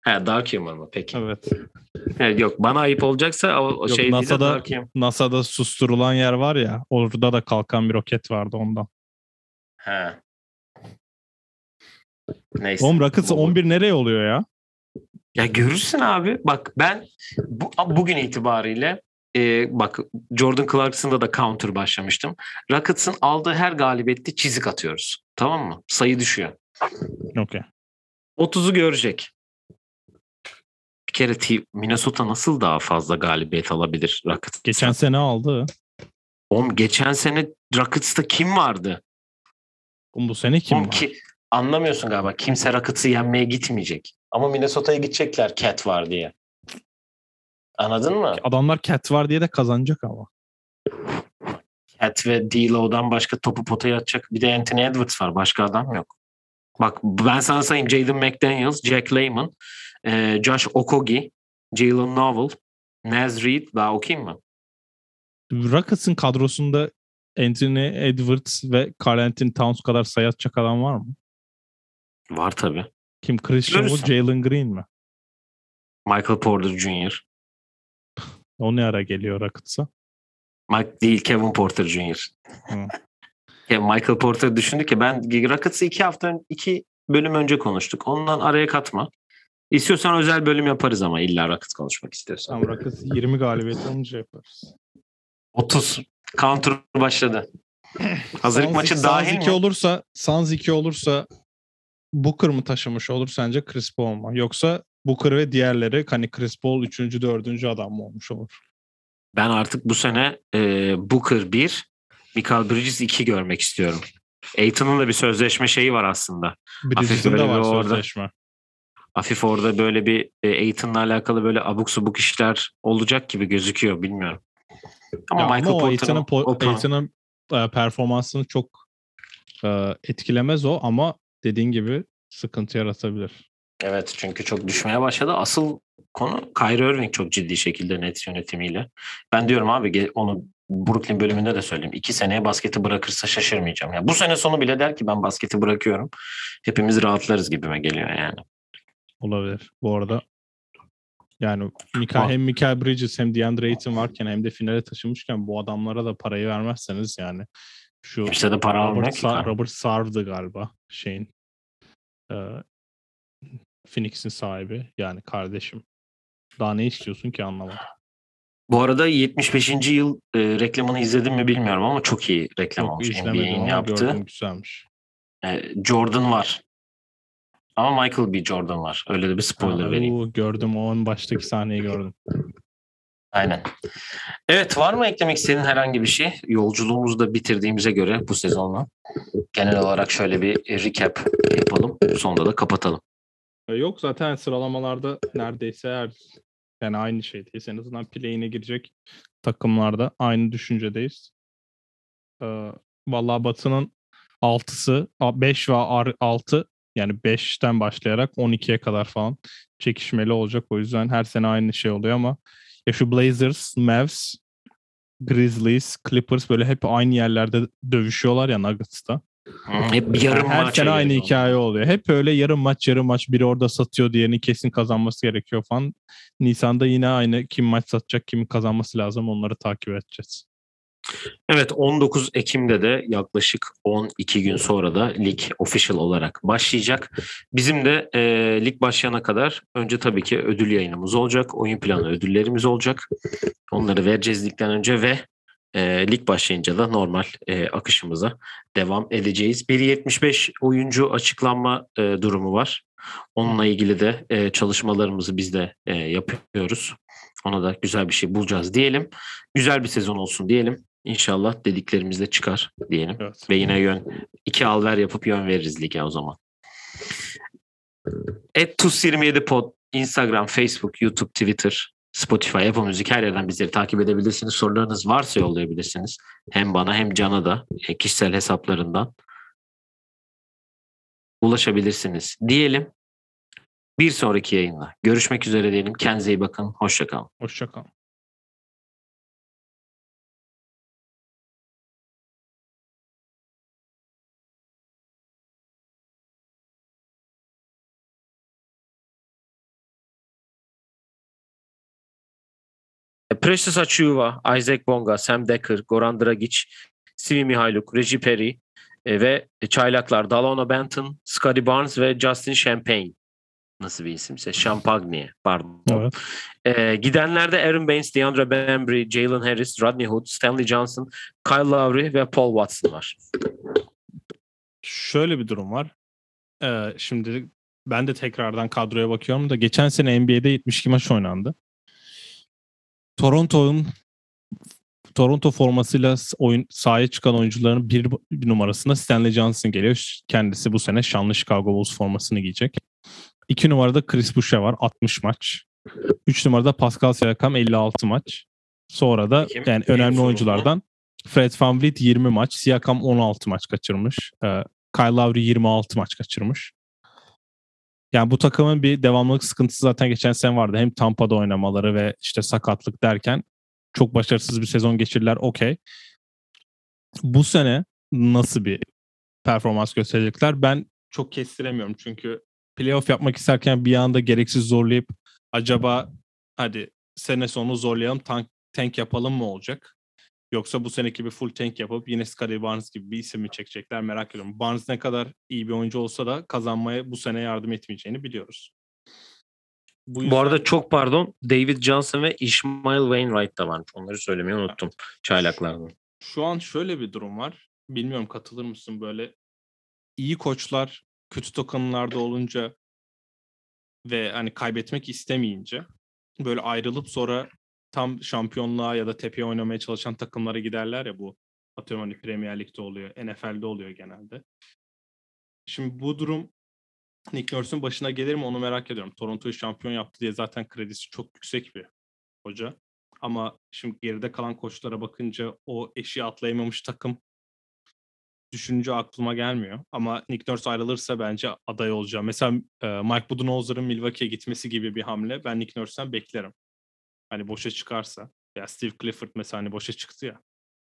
He Dark Humor mu peki? Evet. Evet, yok bana ayıp olacaksa o, o Yok, şey değil de NASA'da Dark Humor. NASA'da susturulan yer var ya orada da kalkan bir roket vardı ondan. He. Neyse. Oğlum Rockets Bu- 11 nereye oluyor ya? Ya görürsün abi. Bak ben bu, bugün itibariyle e, bak Jordan Clarkson'da da counter başlamıştım. Rockets'ın aldığı her galibiyette çizik atıyoruz. Tamam mı? Sayı düşüyor. Okey. 30'u görecek. Kere Minnesota nasıl daha fazla galibiyet alabilir Rockets? Geçen sene aldı. Oğlum geçen sene Rockets'ta kim vardı? Oğlum bu sene kim Oğlum var? ki anlamıyorsun galiba. Kimse Rockets'ı yenmeye gitmeyecek. Ama Minnesota'ya gidecekler Cat var diye. Anladın mı? Adamlar Cat var diye de kazanacak ama. Cat ve D'Lo'dan başka topu potaya atacak. Bir de Anthony Edwards var. Başka adam yok. Bak ben sana sayayım. Jaden McDaniels, Jack Layman, e, Josh Okogie, Jalen Novel, Naz Reid. Daha okuyayım mı? Rockets'ın kadrosunda Anthony Edwards ve Carl Anthony Towns kadar sayı atacak adam var mı? Var tabii. Kim? Christian? Görürsün. Jalen Green mi? Michael Porter Jr. O ne ara geliyor Rockets'a? Mike değil Kevin Porter Jr. Ya Michael Porter düşündü ki ben Rockets'ı iki hafta iki bölüm önce konuştuk. Ondan araya katma. İstiyorsan özel bölüm yaparız ama illa Rockets konuşmak istiyorsan. Tam Rockets 20 galibiyet olunca yaparız. 30. Counter başladı. Hazırlık Suns- maçı dahil 2 mi? olursa, Suns 2 olursa Booker mı taşımış olur sence Chris Paul mu? Yoksa Booker ve diğerleri hani Chris Paul 3. 4. adam mı olmuş olur? Ben artık bu sene e, Booker 1, Michael Bridges 2 görmek istiyorum. Aiton'un da bir sözleşme şeyi var aslında. Bridges'in de var orada. sözleşme. Hafif orada böyle bir e, Aiton'la alakalı böyle abuk subuk işler olacak gibi gözüküyor bilmiyorum. Ama Ya Michael ama Porter'ın po- Aiton'un, e, performansını çok e, etkilemez o ama dediğin gibi sıkıntı yaratabilir. Evet çünkü çok düşmeye başladı. Asıl konu Kyrie Irving çok ciddi şekilde net yönetimiyle. Ben diyorum abi onu Brooklyn bölümünde de söyleyeyim. İki seneye basketi bırakırsa şaşırmayacağım. Ya bu sene sonu bile der ki ben basketi bırakıyorum. Hepimiz rahatlarız gibime geliyor yani. Olabilir. Bu arada Yani Mika, hem Michael Bridges hem DeAndre Ayton varken hem de finale taşımışken bu adamlara da parayı vermezseniz yani şu Kimse de para Robert. Sa- Robert Sarv'dı galiba şeyin e, Phoenix'in sahibi yani kardeşim. Daha ne istiyorsun ki anlamadım. Bu arada 75. yıl e, reklamını izledim mi bilmiyorum ama çok iyi reklam Çok olmuş. NBA'in ama yaptığı. gördüm güzelmiş. E, Jordan var. Ama Michael B. Jordan var. Öyle de bir spoiler Ha, vereyim. gördüm o en baştaki sahneyi gördüm. Aynen. Evet var mı eklemek istediğin herhangi bir şey? Yolculuğumuzu da bitirdiğimize göre bu sezonla. Genel olarak şöyle bir recap yapalım. Sonunda da kapatalım. E, Yok zaten sıralamalarda neredeyse her yani aynı şeydeyiz. En azından play'ine girecek takımlarda aynı düşüncedeyiz. Ee, vallahi Batı'nın 6'sı 5 ve 6 yani 5'ten başlayarak 12'ye kadar falan çekişmeli olacak. O yüzden her sene aynı şey oluyor ama ya şu Blazers, Mavs, Grizzlies, Clippers böyle hep aynı yerlerde dövüşüyorlar ya Nuggets'ta. Hep yarım Her maça sene aynı hikaye oluyor. Hep öyle yarım maç yarım maç biri orada satıyor diğerini kesin kazanması gerekiyor falan. Nisan'da yine aynı kim maç satacak kimin kazanması lazım onları takip edeceğiz. Evet 19 Ekim'de de yaklaşık 12 gün sonra da lig official olarak başlayacak. Bizim de e, lig başlayana kadar önce tabii ki ödül yayınımız olacak. Oyun planı ödüllerimiz olacak. Onları vereceğiz ligden önce ve e, lig başlayınca da normal e, akışımıza devam edeceğiz. 1.75 oyuncu açıklanma e, durumu var. Onunla ilgili de e, çalışmalarımızı biz de e, yapıyoruz. Ona da güzel bir şey bulacağız diyelim. Güzel bir sezon olsun diyelim. İnşallah dediklerimizle çıkar diyelim. Evet. Ve yine yön iki al ver yapıp yön veririz lige o zaman. Et TUS27 Pod, Instagram, Facebook, YouTube, Twitter, Spotify, Apple Müzik her yerden bizleri takip edebilirsiniz. Sorularınız varsa yollayabilirsiniz. Hem bana hem Can'a da e, kişisel hesaplarından ulaşabilirsiniz diyelim. Bir sonraki yayınla görüşmek üzere diyelim. Kendinize iyi bakın. Hoşçakalın. Hoşçakalın. Precious Achiuwa, Isaac Bonga, Sam Decker, Goran Dragic, Simi Mihailuk, Reggie Perry e, ve çaylaklar Dalona Benton, Scotty Barnes ve Justin Champagne. Nasıl bir isimse? Champagne pardon. Evet. E, gidenlerde Aaron Baines, DeAndre Bembry, Jalen Harris, Rodney Hood, Stanley Johnson, Kyle Lowry ve Paul Watson var. Şöyle bir durum var. Ee, şimdi ben de tekrardan kadroya bakıyorum da geçen sene NBA'de 72 maç oynandı. Toronto'nun Toronto formasıyla oyun sahaya çıkan oyuncuların bir, bir numarasında Stanley Johnson geliyor. Kendisi bu sene şanlı Chicago Bulls formasını giyecek. İki numarada Chris Boucher var 60 maç. Üç numarada Pascal Siakam 56 maç. Sonra da Kim? yani Kim önemli oyunculardan Fred VanVleet 20 maç, Siakam 16 maç kaçırmış. Ee, Kyle Lowry 26 maç kaçırmış. Yani bu takımın bir devamlılık sıkıntısı zaten geçen sene vardı. Hem Tampa'da oynamaları ve işte sakatlık derken çok başarısız bir sezon geçirdiler. Okey. Bu sene nasıl bir performans gösterecekler? Ben çok kestiremiyorum çünkü playoff yapmak isterken bir anda gereksiz zorlayıp acaba hadi sene sonu zorlayalım tank, tank yapalım mı olacak? Yoksa bu seneki bir full tank yapıp yine Scottie Barnes gibi bir isim mi çekecekler merak ediyorum. Barnes ne kadar iyi bir oyuncu olsa da kazanmaya bu sene yardım etmeyeceğini biliyoruz. Bu yüzden- arada çok pardon David Johnson ve Ishmael Wainwright da varmış. Onları söylemeyi unuttum. Çaylaklardan. şu an şöyle bir durum var. Bilmiyorum katılır mısın böyle iyi koçlar kötü takımlarda olunca ve hani kaybetmek istemeyince böyle ayrılıp sonra tam şampiyonluğa ya da tepeye oynamaya çalışan takımlara giderler ya bu atıyorum hani Premier Lig'de oluyor, NFL'de oluyor genelde. Şimdi bu durum Nick Nurse'un başına gelir mi onu merak ediyorum. Toronto'yu şampiyon yaptı diye zaten kredisi çok yüksek bir hoca. Ama şimdi geride kalan koçlara bakınca o eşiği atlayamamış takım düşününce aklıma gelmiyor. Ama Nick Nurse ayrılırsa bence aday olacağım. Mesela Mike Budenholzer'ın Milwaukee'ye gitmesi gibi bir hamle ben Nick Nurse'den beklerim. Hani boşa çıkarsa. Ya Steve Clifford mesela hani boşa çıktı ya.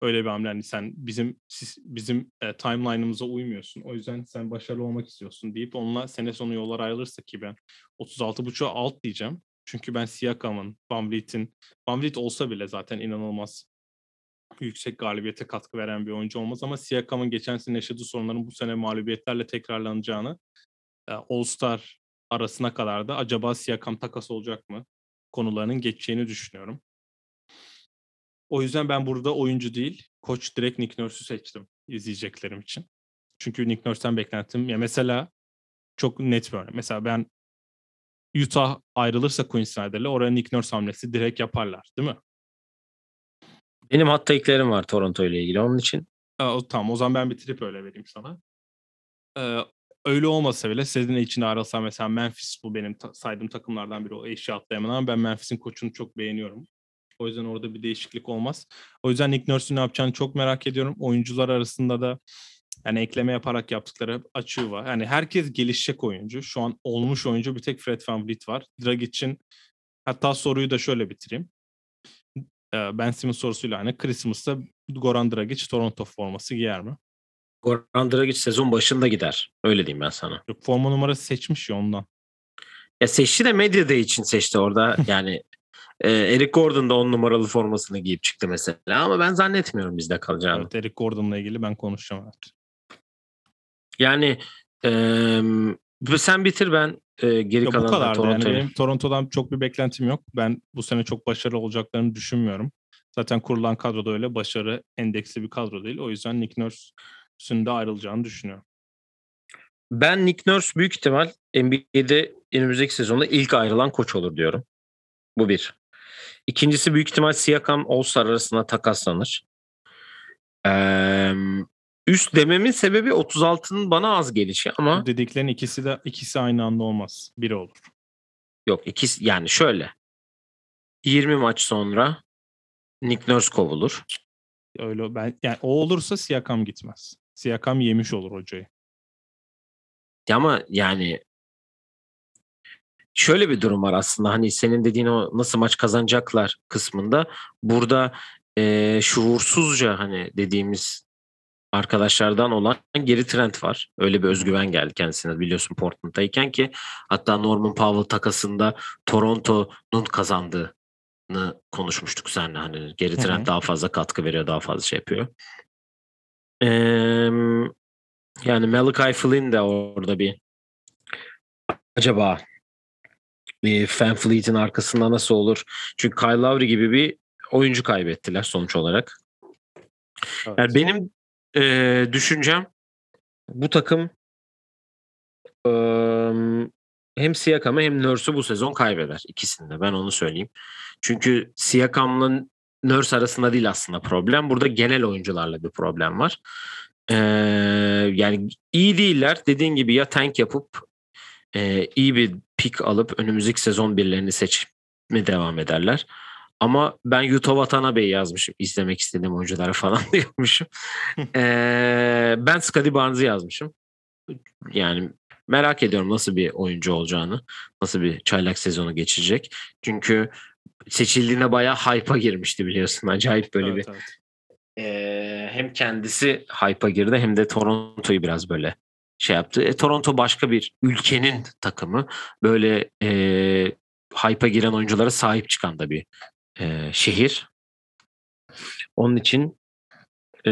Öyle bir hamle hani sen bizim bizim e, timeline'ımıza uymuyorsun. O yüzden sen başarılı olmak istiyorsun deyip onunla sene sonu yollar ayrılırsa ki ben 36.5'a alt diyeceğim. Çünkü ben Siakam'ın, Van Vliet'in, Van Vliet olsa bile zaten inanılmaz yüksek galibiyete katkı veren bir oyuncu olmaz ama Siakam'ın geçen sene yaşadığı sorunların bu sene mağlubiyetlerle tekrarlanacağını e, All-Star arasına kadar da acaba Siakam takas olacak mı konularının geçeceğini düşünüyorum. O yüzden ben burada oyuncu değil, koç direkt Nick Nurse'ü seçtim izleyeceklerim için. Çünkü Nick Nurse'den beklentim ya mesela çok net bir örnek. Mesela ben Utah ayrılırsa Quinn Snyder'le oraya Nick Nurse hamlesi direkt yaparlar değil mi? Benim hatta ilklerim var Toronto ile ilgili onun için. Aa, tamam o zaman ben bitirip öyle vereyim sana. Ee, öyle olmasa bile Sedine için ayrılsa mesela Memphis bu benim ta- saydığım takımlardan biri o eşi atlayamam ama ben Memphis'in koçunu çok beğeniyorum. O yüzden orada bir değişiklik olmaz. O yüzden Nick Nurse'ün ne yapacağını çok merak ediyorum. Oyuncular arasında da yani ekleme yaparak yaptıkları açığı var. Yani herkes gelişecek oyuncu. Şu an olmuş oyuncu bir tek Fred VanVleet var. Dragic'in hatta soruyu da şöyle bitireyim. Ee, Ben Simmons sorusuyla hani Christmas'ta Goran Dragic Toronto forması giyer mi? Goran Dragic sezon başında gider. Öyle diyeyim ben sana. Yok, forma numarası seçmiş ya ondan. Ya seçti de medya Day için seçti orada. Yani e, Eric Gordon da on numaralı formasını giyip çıktı mesela. Ama ben zannetmiyorum bizde kalacağını. Evet, Eric Gordon'la ilgili ben konuşacağım. Evet. Yani e, sen bitir ben e, geri Ya bu kalanı kadar yani Toronto'ya. benim Toronto'dan çok bir beklentim yok. Ben bu sene çok başarılı olacaklarını düşünmüyorum. Zaten kurulan kadroda öyle başarı endeksli bir kadro değil. O yüzden Nick Nurse'ün de ayrılacağını düşünüyorum. Ben Nick Nurse büyük ihtimal NBA'de önümüzdeki sezonda ilk ayrılan koç olur diyorum. Bu bir. İkincisi büyük ihtimal Siakam All-Star arasında takaslanır. Ee, üst dememin sebebi 36'nın bana az gelişi ama dediklerin ikisi de ikisi aynı anda olmaz. Biri olur. yok ikisi yani şöyle 20 maç sonra Nick Nurse kovulur. Öyle ben yani o olursa Siakam gitmez. Siakam yemiş olur hocayı. Ama yani şöyle bir durum var aslında hani senin dediğin o nasıl maç kazanacaklar kısmında burada e, şuursuzca hani dediğimiz arkadaşlardan olan geri trend var. Öyle bir özgüven geldi kendisine biliyorsun Portland'dayken ki hatta Norman Powell takasında Toronto'nun kazandığını konuşmuştuk seninle hani geri trend daha fazla katkı veriyor daha fazla şey yapıyor. Eee yani Malachi Flynn de orada bir acaba bir Fan Fleet'in arkasında nasıl olur? Çünkü Kyle Lowry gibi bir oyuncu kaybettiler sonuç olarak. Evet. Yani benim eee, düşüncem bu takım eee, hem Siakam'ı hem Nurse'u bu sezon kaybeder. ikisini de ben onu söyleyeyim. Çünkü Siakam'la Nurse arasında değil aslında problem. Burada genel oyuncularla bir problem var. Eee, yani iyi değiller. Dediğin gibi ya tank yapıp eee, iyi bir pick alıp önümüzdeki sezon birilerini seçme devam ederler. Ama ben Yuto Watanabe'yi yazmışım. izlemek istediğim oyunculara falan diyormuşum. Eee, ben Scottie Barnes'ı yazmışım. Yani merak ediyorum nasıl bir oyuncu olacağını. Nasıl bir çaylak sezonu geçirecek. Çünkü seçildiğinde bayağı hype'a girmişti biliyorsun. Acayip böyle Evet, bir evet. ee, hem kendisi hype'a girdi hem de Toronto'yu biraz böyle şey yaptı. E, Toronto başka bir ülkenin takımı. Böyle e, hype'a giren oyunculara sahip çıkan da bir e, şehir. Onun için e,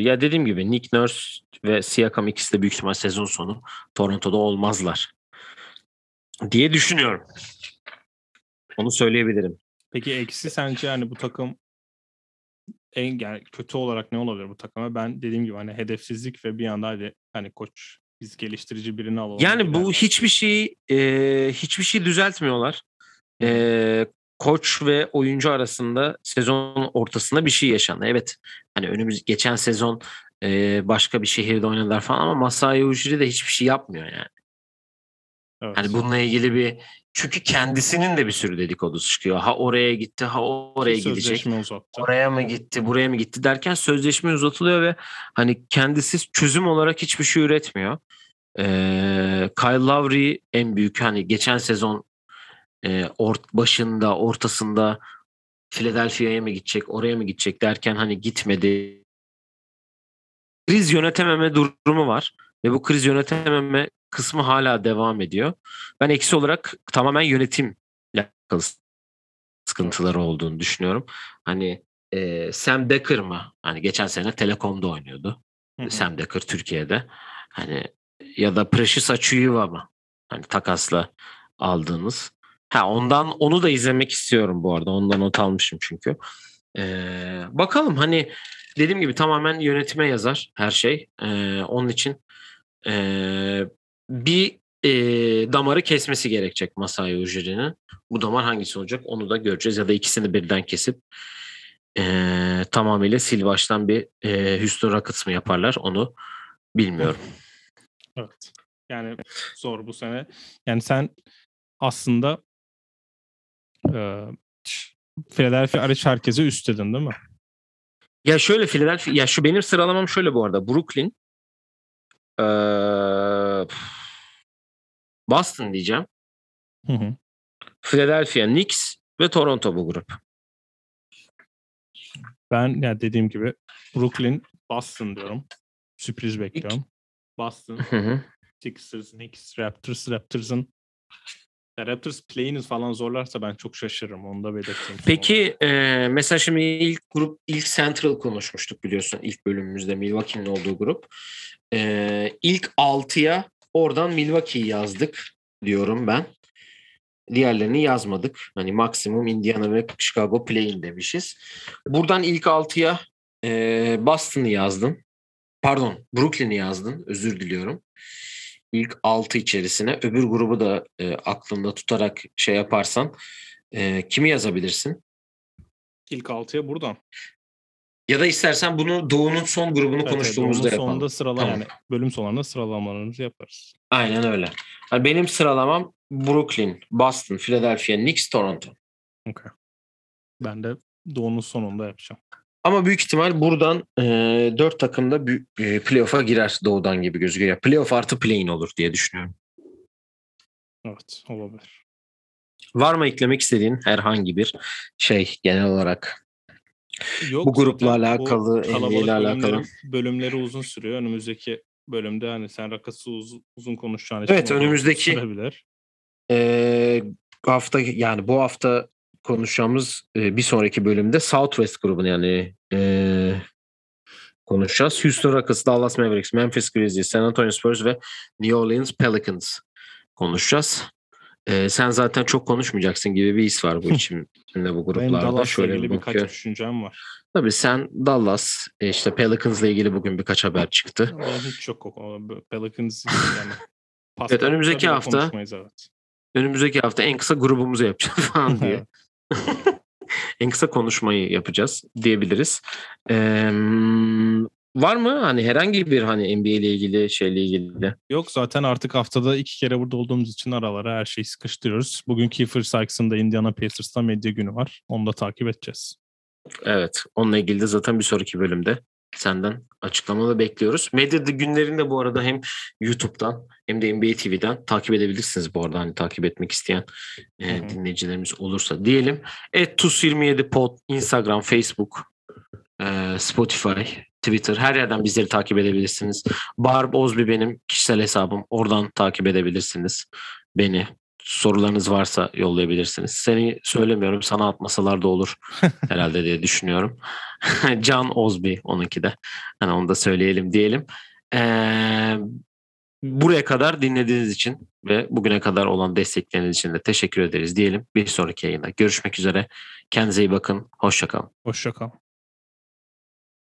ya dediğim gibi Nick Nurse ve Siakam ikisi de büyük ihtimal sezon sonu Toronto'da olmazlar diye düşünüyorum. Onu söyleyebilirim. Peki eksi sence yani bu takım en yani kötü olarak ne olabilir bu takıma? Ben dediğim gibi hani hedefsizlik ve bir anda hadi hani koç biz geliştirici birini alalım. Yani bu hiçbir şey e, hiçbir şey düzeltmiyorlar. E, koç ve oyuncu arasında sezon ortasında bir şey yaşandı. Evet hani önümüz geçen sezon e, başka bir şehirde oynadılar falan ama Masai Ujiri de hiçbir şey yapmıyor yani. Evet. Hani bununla ilgili bir çünkü kendisinin de bir sürü dedikodusu çıkıyor. Ha oraya gitti, ha oraya gidecek. Sözleşme uzattı. Oraya mı gitti, buraya mı gitti derken sözleşme uzatılıyor ve hani kendisi çözüm olarak hiçbir şey üretmiyor. Ee, Kyle Lowry en büyük hani geçen sezon e, ort başında, ortasında Philadelphia'ya mı gidecek, oraya mı gidecek derken hani gitmedi. Kriz yönetememe durumu var ve bu kriz yönetememe kısmı hala devam ediyor. Ben eksi olarak tamamen yönetimle sıkıntıları olduğunu düşünüyorum. Hani e, Sam Decker mı? Hani geçen sene Telekom'da oynuyordu. Hı hı. Sam Decker Türkiye'de. Hani ya da Precious Achiuwa mı? Hani takasla aldığınız. Ha ondan onu da izlemek istiyorum bu arada. Ondan not almışım çünkü. Ee, bakalım hani dediğim gibi tamamen yönetime yazar her şey. Ee, onun için ee, bir e, damarı kesmesi gerekecek Masai Ujiri'nin. Bu damar hangisi olacak onu da göreceğiz. Ya da ikisini birden kesip e, tamamıyla sil baştan bir e, Houston Rockets mı yaparlar onu bilmiyorum. Evet. Yani zor bu sene. Yani sen aslında e, Philadelphia hariç herkese üst dedin değil mi? Ya şöyle Philadelphia, ya şu benim sıralamam şöyle bu arada. Brooklyn, Boston diyeceğim. Hı hı. Philadelphia, Knicks ve Toronto bu grup. Ben yani dediğim gibi Brooklyn, Boston diyorum. Sürpriz bekliyorum. Boston, Hı hı. Sixers, Knicks, Raptors, Raptors'ın Raptors play'ini falan zorlarsa ben çok şaşırırım. Onu da belirteyim. Peki e, mesela şimdi ilk grup ilk Central konuşmuştuk biliyorsun ilk bölümümüzde Milwaukee'nin olduğu grup. E, ilk 6'ya oradan Milwaukee'yi yazdık diyorum ben. Diğerlerini yazmadık. Hani maksimum Indiana ve Chicago play'in demişiz. Buradan ilk 6'ya e, Boston'ı yazdın. Pardon Brooklyn'i yazdın. Özür diliyorum. İlk 6 içerisine öbür grubu da e, aklında tutarak şey yaparsan e, kimi yazabilirsin? İlk 6'ya buradan. Ya da istersen bunu Doğu'nun son grubunu Evet, konuştuğumuzda yapalım. sonunda sırala Tamam. yani bölüm sonlarında sıralamalarımızı yaparız. Aynen öyle. Yani benim sıralamam Brooklyn, Boston, Philadelphia, Knicks, Toronto. Okay. Ben de Doğu'nun sonunda yapacağım. Ama büyük ihtimal buradan e, 4 takım da e, playoff'a girer Doğu'dan gibi gözüküyor. Ya, Playoff artı play-in olur diye düşünüyorum. Evet olabilir. Var mı eklemek istediğin herhangi bir şey genel olarak? Yok, Bu grupla alakalı, ile alakalı. bölümleri, uzun sürüyor. Önümüzdeki bölümde hani sen rakası uz- uzun konuşacağın için Evet, önümüzdeki-. E, hafta yani bu hafta konuşacağımız e, bir sonraki bölümde Southwest grubunu yani e, konuşacağız. Houston Rockets, Dallas Mavericks, Memphis Grizzlies, San Antonio Spurs ve New Orleans Pelicans konuşacağız. E, sen zaten çok konuşmayacaksın gibi bir his var bu içimde bu Benim gruplarda. Dallas'la Şöyle ilgili bir birkaç düşüncem var. Tabii sen Dallas, e, işte Pelicans'la ilgili bugün birkaç haber çıktı. Benim hiç yok o- o Pelicans yani. Evet, önümüzdeki hafta- evet. Önümüzdeki hafta en kısa grubumuzu yapacağız falan diye. en kısa konuşmayı yapacağız diyebiliriz. Ee, var mı hani herhangi bir hani NBA ile ilgili şeyle ilgili? Yok zaten artık haftada iki kere burada olduğumuz için aralara her şeyi sıkıştırıyoruz. Bugün Kiefer Sykes'ın da Indiana Pacers'ta medya günü var. Onu da takip edeceğiz. Evet, onunla ilgili de zaten bir sonraki bölümde senden açıklamalı bekliyoruz. Medya günlerinde bu arada hem YouTube'dan hem de NBA TV'den takip edebilirsiniz bu arada hani takip etmek isteyen e, dinleyicilerimiz olursa diyelim. Et TUS27 Pod, Instagram, Facebook, e, Spotify, Twitter her yerden bizleri takip edebilirsiniz. Barb Ozbi benim kişisel hesabım. Oradan takip edebilirsiniz beni. Sorularınız varsa yollayabilirsiniz. Seni söylemiyorum. Sana atmasalar da olur herhalde diye düşünüyorum. Can Ozbi onunki de. Hani onu da söyleyelim diyelim. Ee, buraya kadar dinlediğiniz için ve bugüne kadar olan destekleriniz için de teşekkür ederiz diyelim. Bir sonraki yayında görüşmek üzere. Kendinize iyi bakın. Hoşçakalın. Hoşçakal.